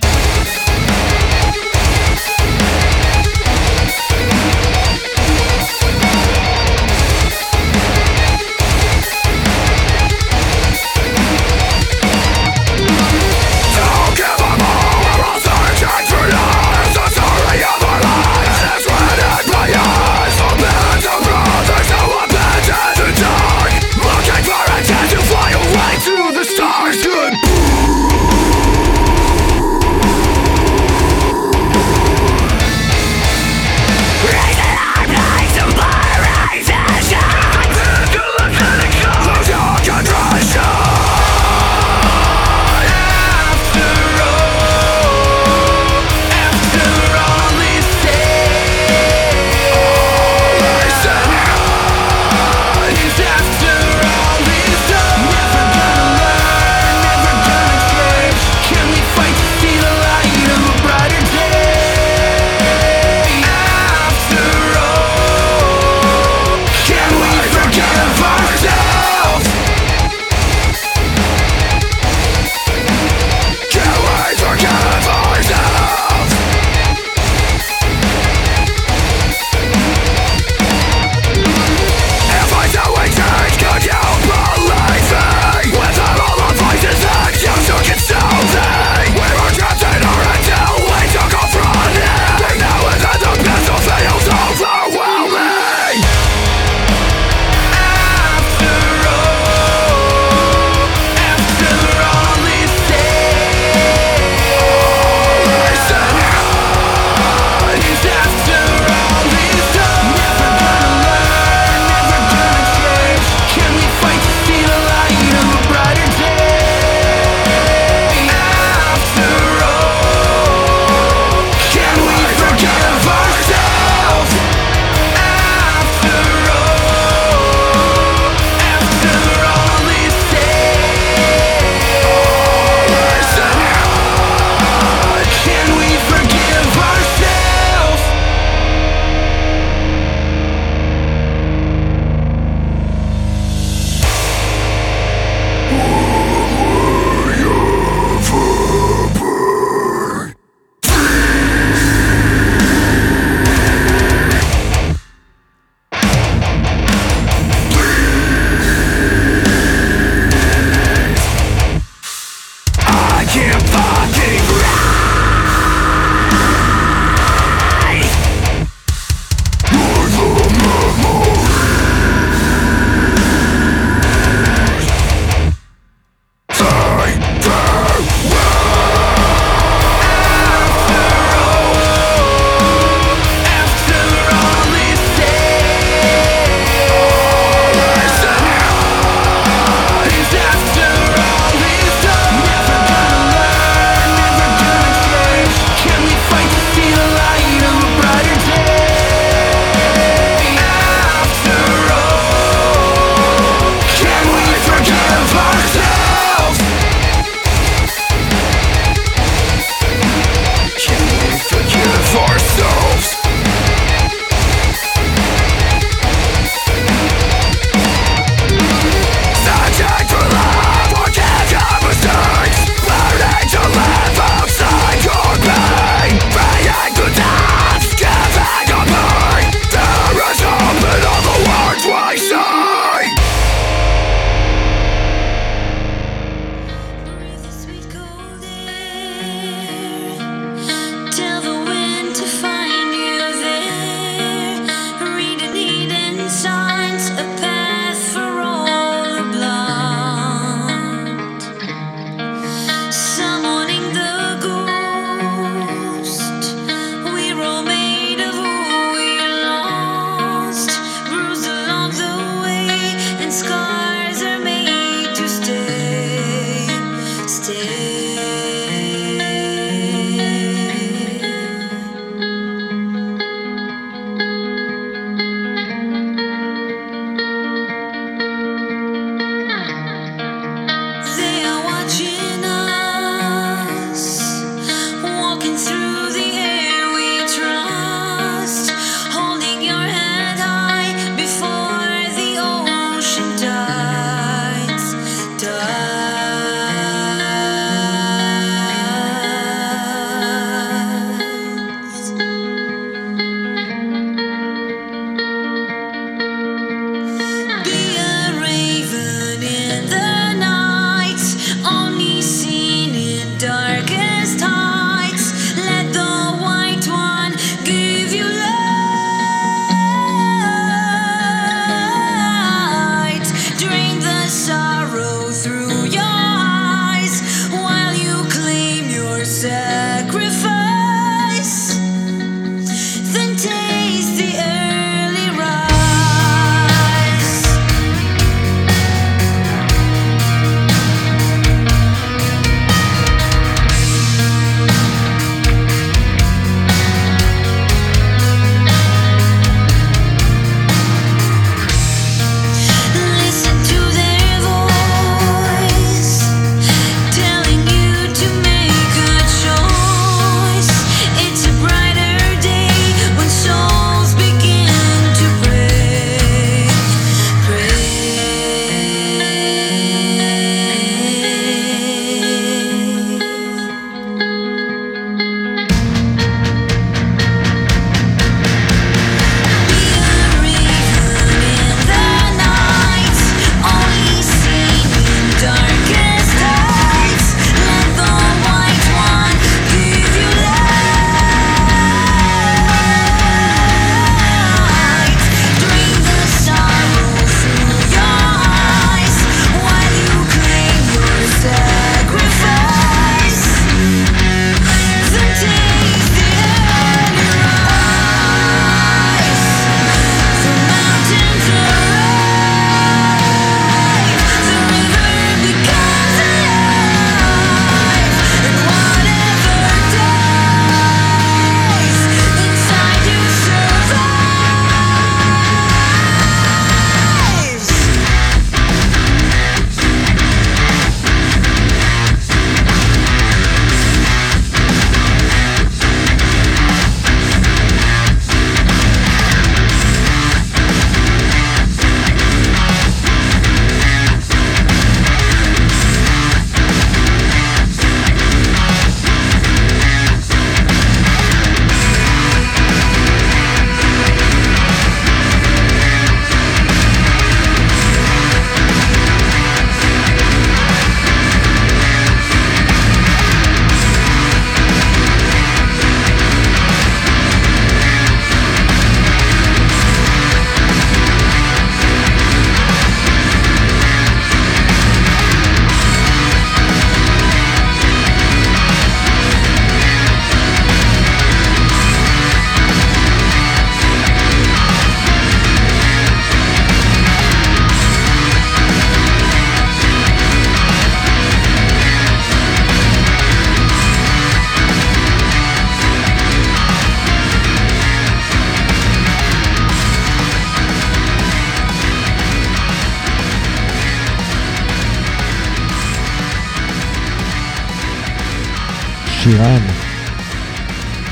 שירן.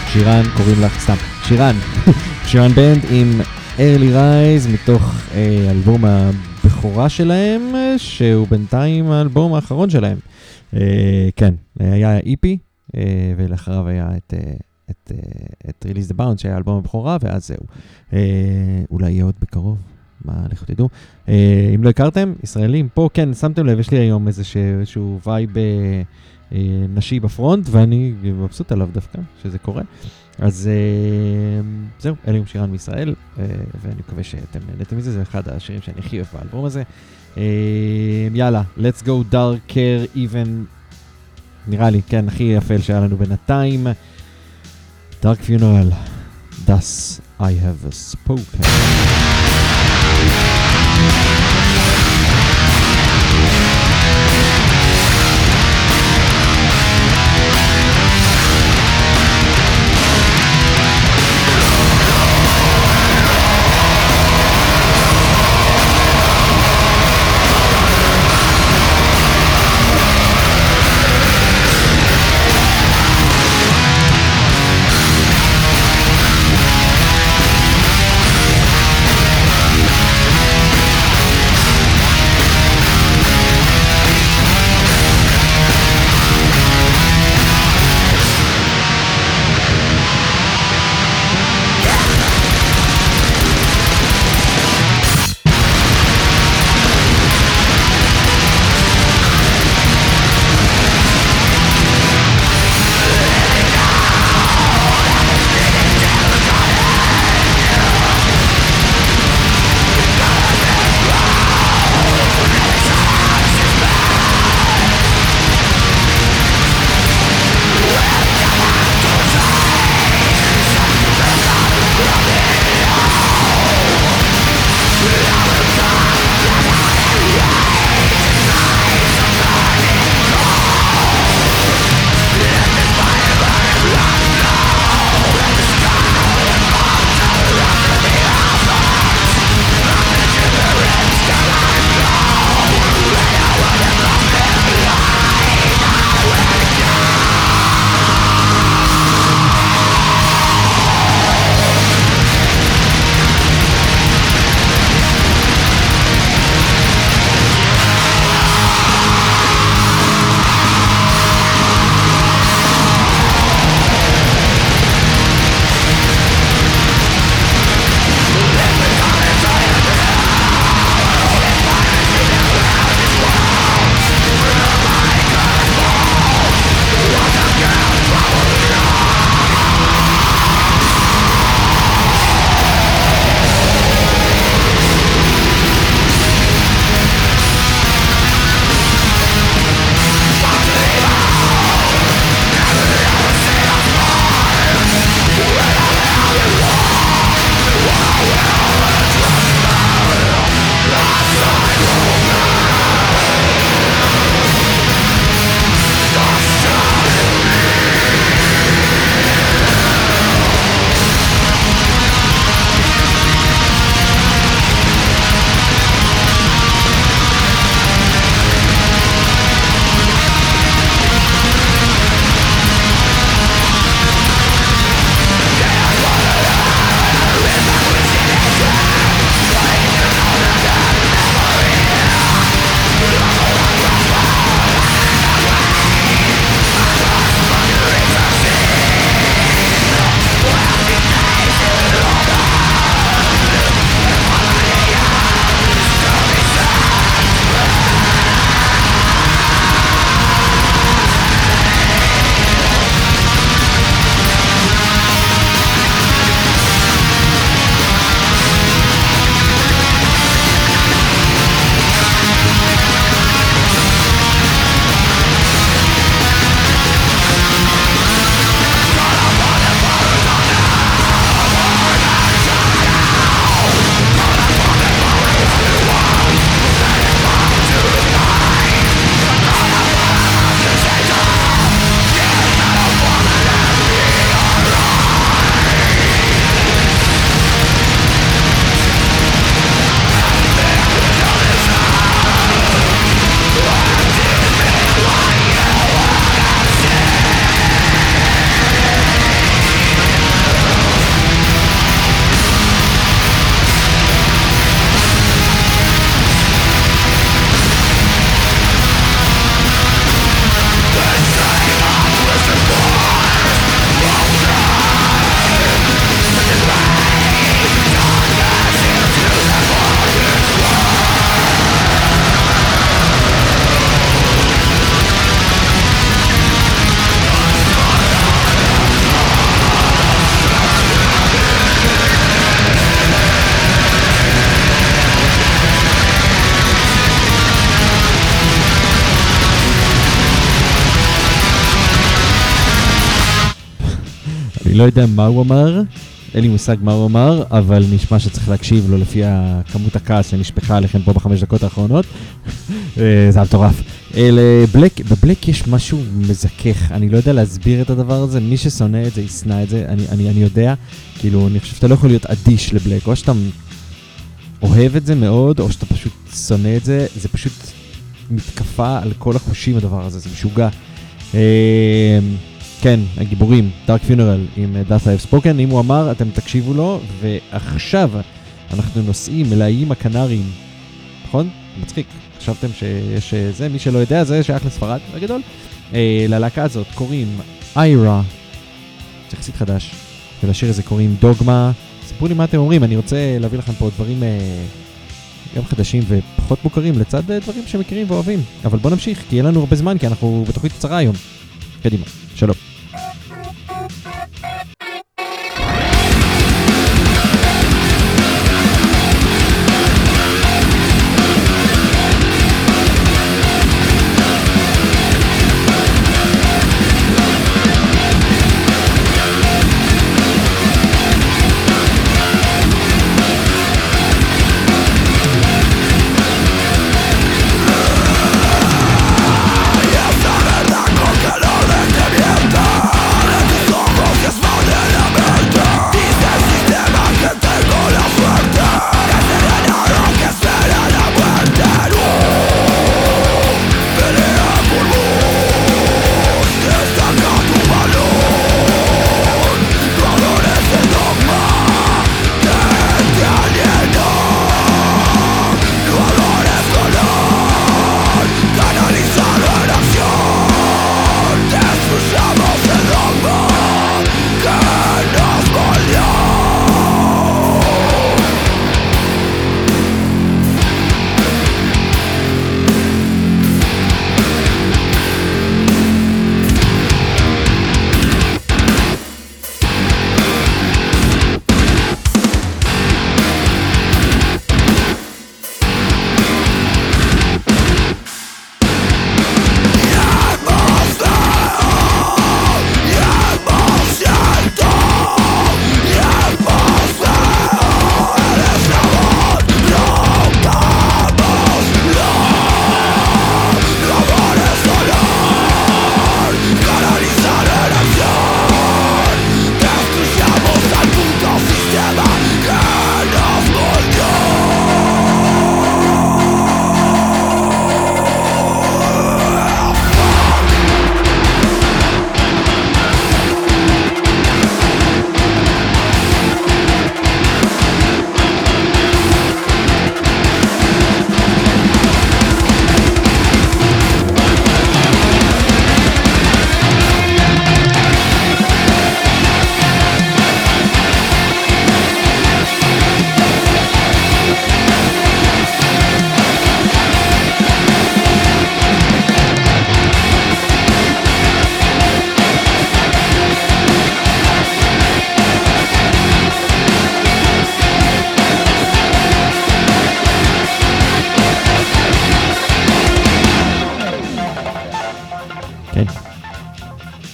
שירן, קוראים לך סתם. שירן. שירן בנד עם early rise מתוך אה, אלבום הבכורה שלהם, אה, שהוא בינתיים האלבום האחרון שלהם. אה, כן, היה EP, אה, ולאחריו היה את, אה, את, אה, את Release the Bounce שהיה אלבום הבכורה, ואז זהו. אה, אולי יהיה עוד בקרוב, מה, לכו תדעו. אה, אם לא הכרתם, ישראלים פה, כן, שמתם לב, יש לי היום איזשהו, vibe נשי בפרונט, ואני מבסוט עליו דווקא, שזה קורה. אז אה, זהו, אלה עם שירן מישראל, אה, ואני מקווה שאתם נהנתם מזה, זה אחד השירים שאני הכי אוהב באלבום הזה. אה, יאללה, let's go darker even, נראה לי, כן, הכי אפל שהיה לנו בינתיים. Dark Funeral, thus I have spoken. לא יודע מה הוא אמר, אין לי מושג מה הוא אמר, אבל נשמע שצריך להקשיב לו לפי הכמות הכעס שנשפכה עליכם פה בחמש דקות האחרונות. אה, זה מטורף. אלה, בלק, בבלק יש משהו מזכך, אני לא יודע להסביר את הדבר הזה, מי ששונא את זה ישנא את זה, אני, אני, אני יודע, כאילו, אני חושב שאתה לא יכול להיות אדיש לבלק, או שאתה אוהב את זה מאוד, או שאתה פשוט שונא את זה, זה פשוט מתקפה על כל החושים הדבר הזה, זה משוגע. כן, הגיבורים, דארק פיונרל עם אה, Death I have spoken, אם הוא אמר, אתם תקשיבו לו, ועכשיו אנחנו נוסעים אל האיים הקנריים, נכון? מצחיק, חשבתם שיש אה, זה, מי שלא יודע, זה שייך לספרד, בגדול. אה, ללהקה הזאת קוראים איירה, זה יחסית חדש, ולשיר הזה קוראים דוגמה. ספרו לי מה אתם אומרים, אני רוצה להביא לכם פה דברים אה, גם חדשים ופחות מוכרים, לצד אה, דברים שמכירים ואוהבים. אבל בואו נמשיך, כי אין לנו הרבה זמן, כי אנחנו בתוכנית קצרה היום. קדימה, שלום.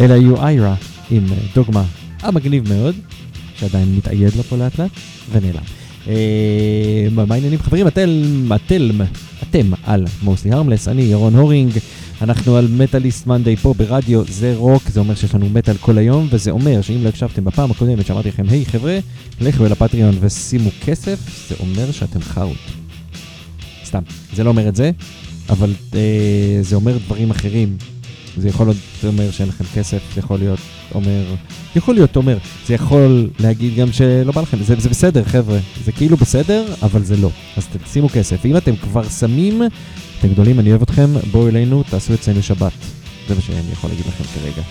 אלה היו איירה עם אה, דוגמה המגניב מאוד, שעדיין מתאייד לו פה לאט לאט, ונעלם. אה, מה העניינים חברים? אתם, אתם, אתם על מוסלי הרמלס, אני ירון הורינג, אנחנו על מטאליסט מנדי פה ברדיו, זה רוק, זה אומר שיש לנו מטאל כל היום, וזה אומר שאם לא הקשבתם בפעם הקודמת שאמרתי לכם, היי חבר'ה, לכו אל הפטריון ושימו כסף, זה אומר שאתם חארות. סתם, זה לא אומר את זה, אבל אה, זה אומר דברים אחרים. זה יכול להיות אומר שאין לכם כסף, זה יכול להיות אומר, יכול להיות אומר, זה יכול להגיד גם שלא בא לכם, זה, זה בסדר חבר'ה, זה כאילו בסדר, אבל זה לא. אז תשימו כסף. ואם אתם כבר שמים, אתם גדולים, אני אוהב אתכם, בואו אלינו, תעשו אצלנו שבת. זה מה שאני יכול להגיד לכם כרגע.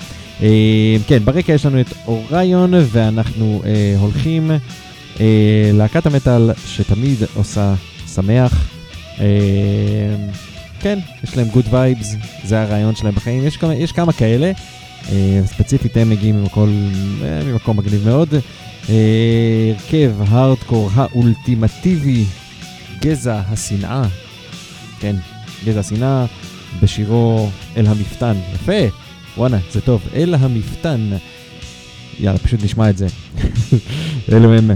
אה, כן, ברקע יש לנו את אוריון, ואנחנו אה, הולכים אה, להקת המטאל שתמיד עושה שמח. אה, כן, יש להם good vibes, זה הרעיון שלהם בחיים. יש כמה, יש כמה כאלה, אה, ספציפית הם מגיעים ממקום, אה, ממקום מגניב מאוד. אה, הרכב הארדקור האולטימטיבי, גזע השנאה. כן, גזע השנאה, בשירו אל המפתן. יפה, וואנה, זה טוב. אל המפתן. יאללה, פשוט נשמע את זה. אלו הם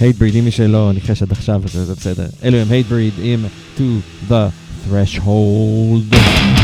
הייטבריד, אם מי שלא ניחש עד עכשיו, זה בסדר. אלו הם הייטבריד עם To the Threshold.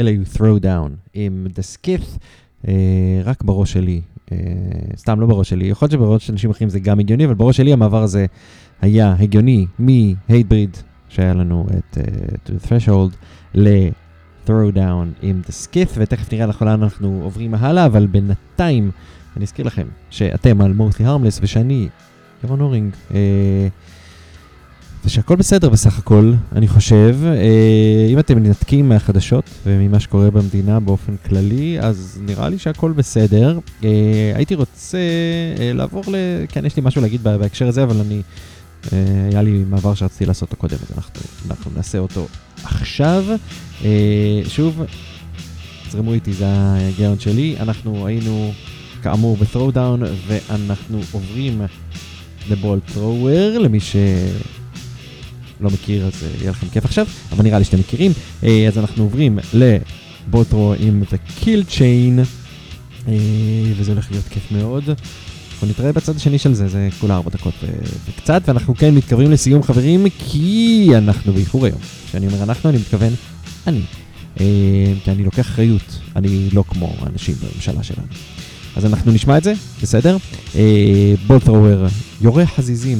אלה היו throw down. עם The Skiff, אה, רק בראש שלי, אה, סתם לא בראש שלי, יכול להיות שבראש של אנשים אחרים זה גם הגיוני, אבל בראש שלי המעבר הזה היה הגיוני מ-Hatebreed, שהיה לנו את uh, To the Threshold, ל-Throw Down עם The Skiff, ותכף נראה לך לאן אנחנו עוברים הלאה, אבל בינתיים אני אזכיר לכם שאתם על Mostly Harmless ושאני, ירון אורינג, אה, ושהכל בסדר בסך הכל, אני חושב. אה, אם אתם מנתקים מהחדשות וממה שקורה במדינה באופן כללי, אז נראה לי שהכל בסדר. אה, הייתי רוצה אה, לעבור ל... כן, יש לי משהו להגיד בה- בהקשר הזה, אבל אני... היה לי מעבר שרציתי לעשות אותו קודם, אז אנחנו, אנחנו נעשה אותו עכשיו. שוב, זרמו איתי, זה ההיגיון שלי. אנחנו היינו כאמור ב-throwdown, ואנחנו עוברים לבול thrower, למי ש... לא מכיר, אז אה, יהיה לכם כיף עכשיו, אבל נראה לי שאתם מכירים. אה, אז אנחנו עוברים לבולטרו עם The Kill Chain, אה, וזה הולך להיות כיף מאוד. אנחנו נתראה בצד השני של זה, זה כולה ארבע דקות וקצת, ואנחנו כן מתקרבים לסיום חברים, כי אנחנו באיחור היום. כשאני אומר אנחנו, אני מתכוון אני. כי אני לוקח אחריות, אני לא כמו האנשים בממשלה שלנו. אז אנחנו נשמע את זה, בסדר? בולטרוור יורה חזיזים,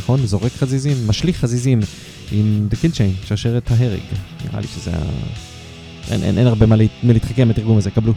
נכון? זורק חזיזים, משליך חזיזים עם The Kill Chain, שרשרת ההרג. נראה לי שזה ה... אין, אין, אין הרבה מה, להת- מה להתחכם בתרגום הזה, קבלו.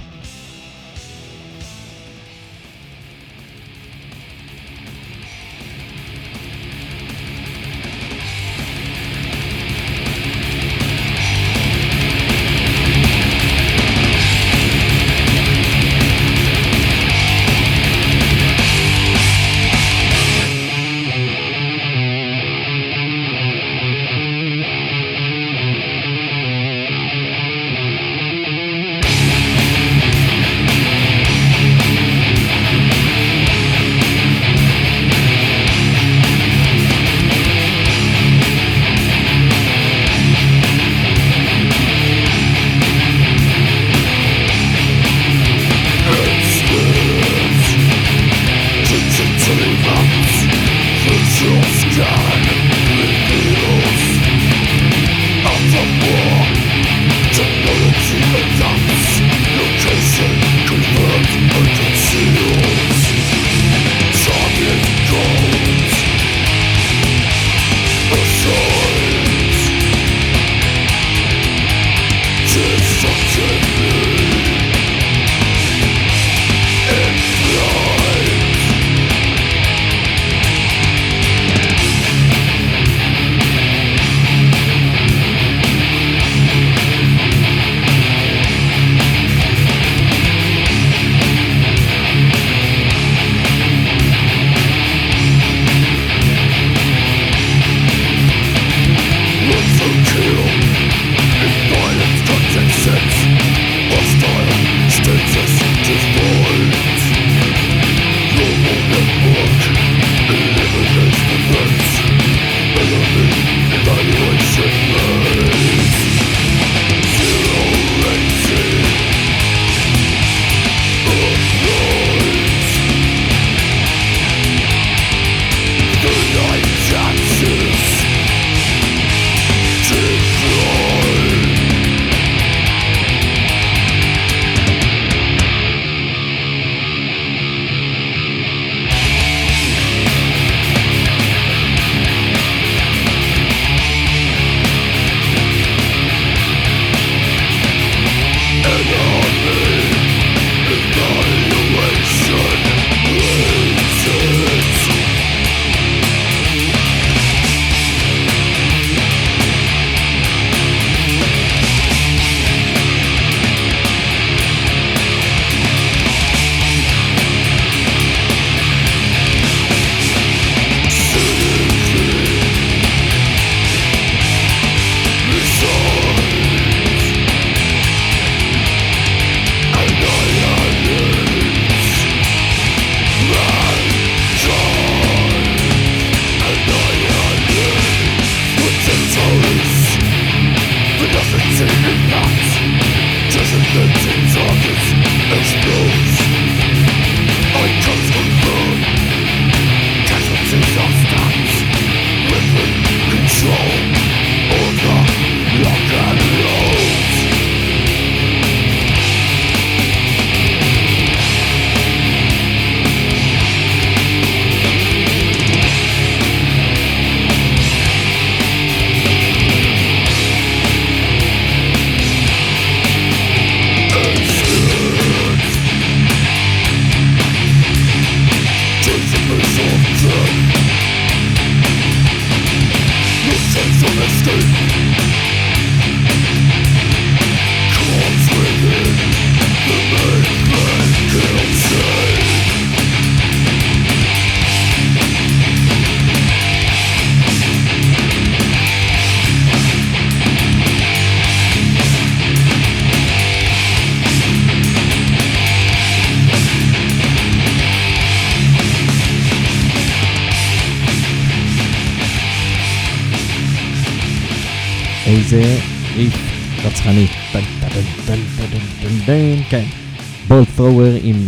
ת'רוור עם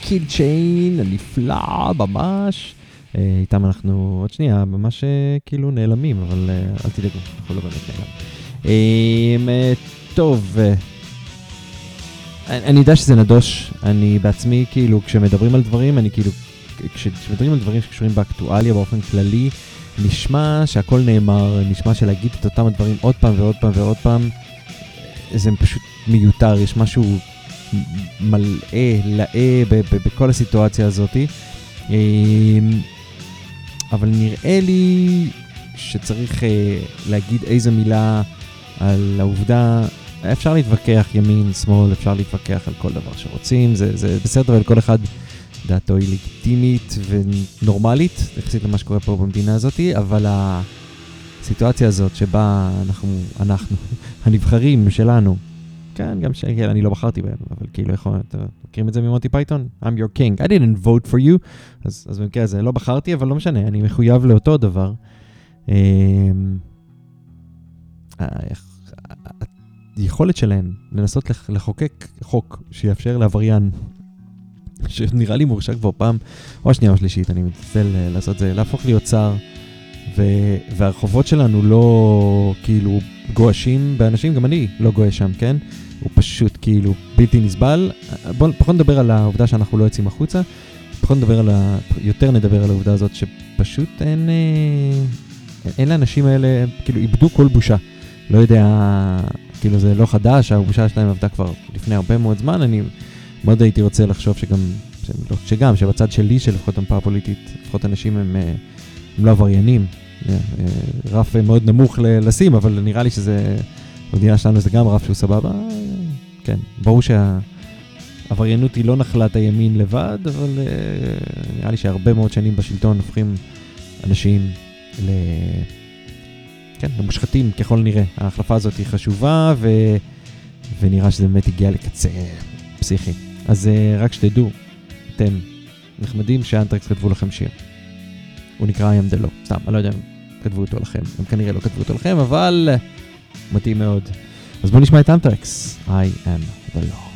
קיל צ'יין, נפלא ממש. אה, איתם אנחנו עוד שנייה ממש אה, כאילו נעלמים, אבל אה, אל תדאגו, אנחנו לא באמת נעלם. טוב, אני יודע שזה נדוש, אני בעצמי כאילו כשמדברים על דברים, אני כאילו, כש- כשמדברים על דברים שקשורים באקטואליה באופן כללי, נשמע שהכל נאמר, נשמע שלהגיד את אותם הדברים עוד פעם ועוד פעם ועוד פעם, זה פשוט מיותר, יש משהו מלאה, לאה בכל הסיטואציה הזאת. אמ, אבל נראה לי שצריך אה, להגיד איזה מילה על העובדה, אפשר להתווכח ימין, שמאל, אפשר להתווכח על כל דבר שרוצים, זה, זה בסדר, ולכל אחד דעתו היא לגיטימית ונורמלית, יחסית למה שקורה פה במדינה הזאת, אבל הסיטואציה הזאת שבה אנחנו, אנחנו, הנבחרים שלנו, כן, גם שכן, אני לא בחרתי בהם, אבל כאילו, יכול, אתם מכירים את זה ממונטי פייתון? I'm your king, I didn't vote for you, אז, אז במקרה הזה לא בחרתי, אבל לא משנה, אני מחויב לאותו דבר. אמ, ה- היכולת שלהם לנסות לח- לחוקק חוק שיאפשר לעבריין, שנראה לי מורשע כבר פעם, או השנייה או השלישית, אני מתנצל אה, לעשות זה, להפוך להיות שר, והרחובות שלנו לא כאילו גועשים באנשים, גם אני לא גועש שם, כן? הוא פשוט כאילו בלתי נסבל. בואו פחות נדבר על העובדה שאנחנו לא יוצאים החוצה, פחות נדבר על ה... יותר נדבר על העובדה הזאת שפשוט אין... אה, אין לאנשים האלה, כאילו איבדו כל בושה. לא יודע, כאילו זה לא חדש, הבושה שלהם עבדה כבר לפני הרבה מאוד זמן, אני מאוד הייתי רוצה לחשוב שגם, לא שגם, שבצד שלי, שלפחות המפה הפוליטית, לפחות אנשים הם, אה, הם לא עבריינים. אה, אה, רף אה, מאוד נמוך לשים, אבל נראה לי שזה, במדינה שלנו זה גם רף שהוא סבבה. אה, כן, ברור שהעבריינות היא לא נחלת הימין לבד, אבל אה, נראה לי שהרבה מאוד שנים בשלטון הופכים אנשים ל... כן, למושחתים ככל הנראה. ההחלפה הזאת היא חשובה, ו... ונראה שזה באמת הגיע לקצה פסיכי. אז uh, רק שתדעו, אתם נחמדים שאנטרקס כתבו לכם שיר. הוא נקרא I am the law. סתם, אני לא יודע אם כתבו אותו לכם, הם כנראה לא כתבו אותו לכם, אבל מתאים מאוד. אז בואו נשמע את אנטרקס, I am the law.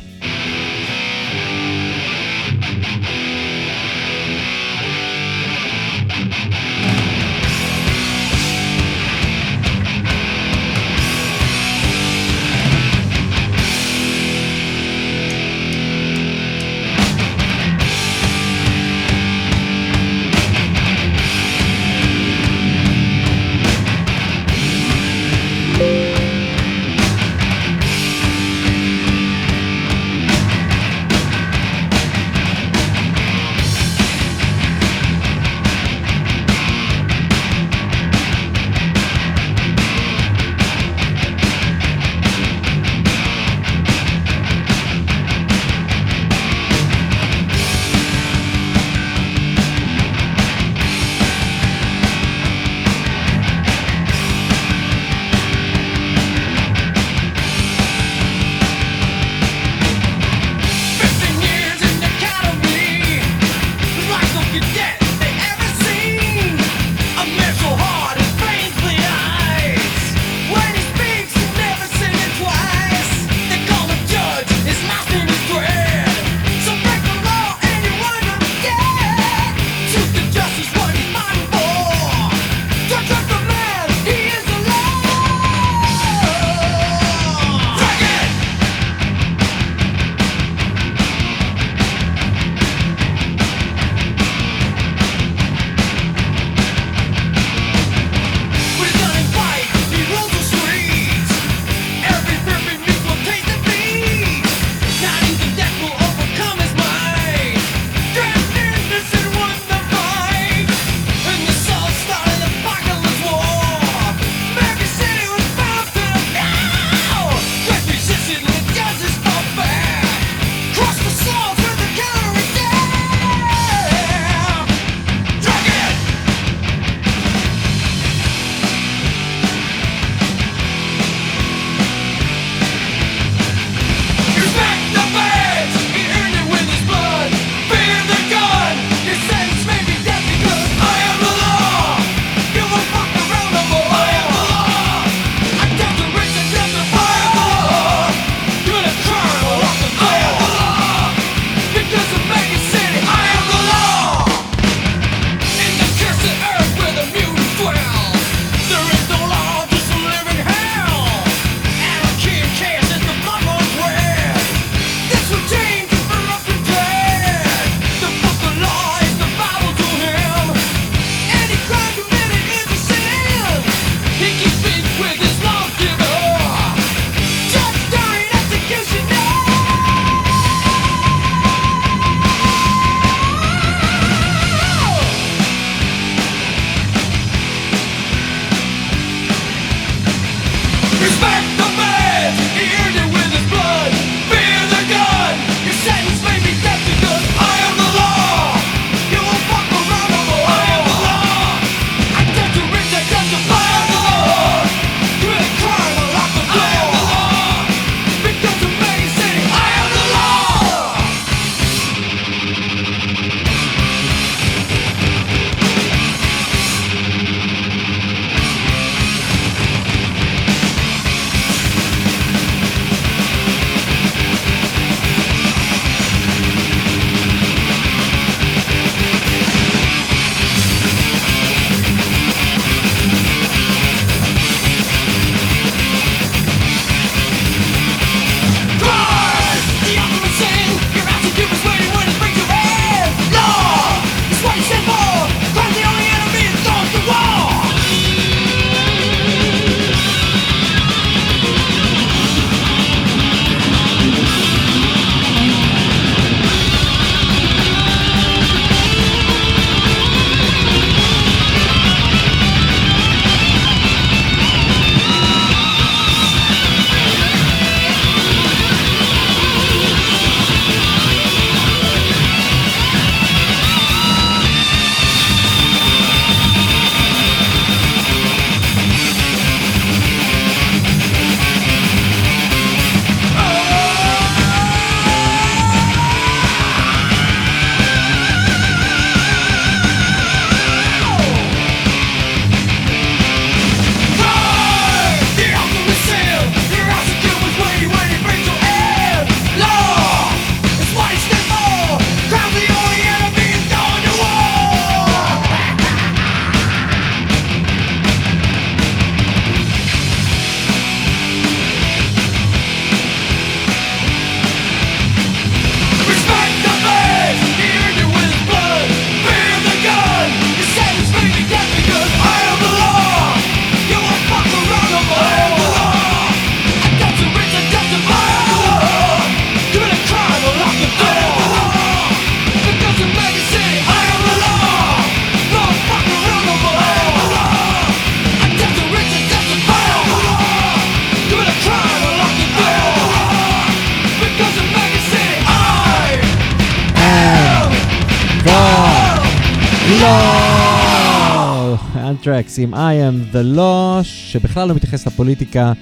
אנטרקס עם I am the law, שבכלל לא מתייחס לפוליטיקה,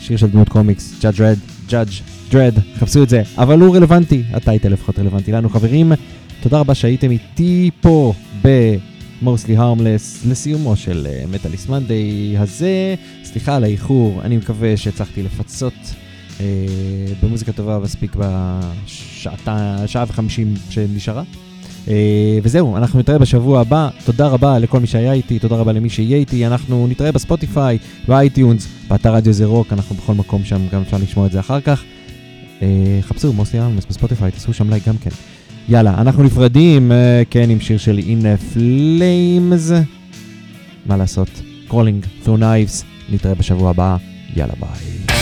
שיר של דמות קומיקס, Judge Dredd, Judge Dredd, חפשו את זה, אבל הוא רלוונטי, הטייטל לפחות רלוונטי לנו חברים. תודה רבה שהייתם איתי פה ב-Mostly Harmless לסיומו של מטאליסט מנדי הזה. סליחה על האיחור, אני מקווה שהצלחתי לפצות אה, במוזיקה טובה מספיק בשעה וחמישים שנשארה. אה, וזהו, אנחנו נתראה בשבוע הבא. תודה רבה לכל מי שהיה איתי, תודה רבה למי שיהיה איתי. אנחנו נתראה בספוטיפיי, ב iTunes, באתר רדיו זה רוק, אנחנו בכל מקום שם, גם אפשר לשמוע את זה אחר כך. אה, חפשו מוסי אלמס בספוטיפיי, תעשו שם לייק גם כן. יאללה, אנחנו נפרדים, אה, כן, עם שיר של In Flames. מה לעשות? Crawling through knives, נתראה בשבוע הבא, יאללה ביי.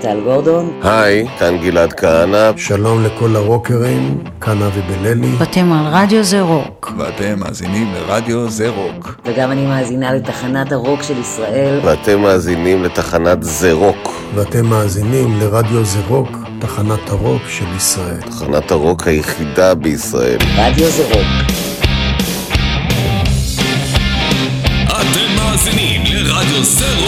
טל גורדון. היי, כאן גלעד כהנא. שלום לכל הרוקרים, כאן אבי בללי. ואתם על רדיו זה רוק. ואתם מאזינים לרדיו זה רוק. וגם אני מאזינה לתחנת הרוק של ישראל. ואתם מאזינים לתחנת זה רוק. ואתם מאזינים לרדיו זה רוק, תחנת הרוק של ישראל. תחנת הרוק היחידה בישראל. רדיו זה רוק. אתם מאזינים לרדיו זה רוק,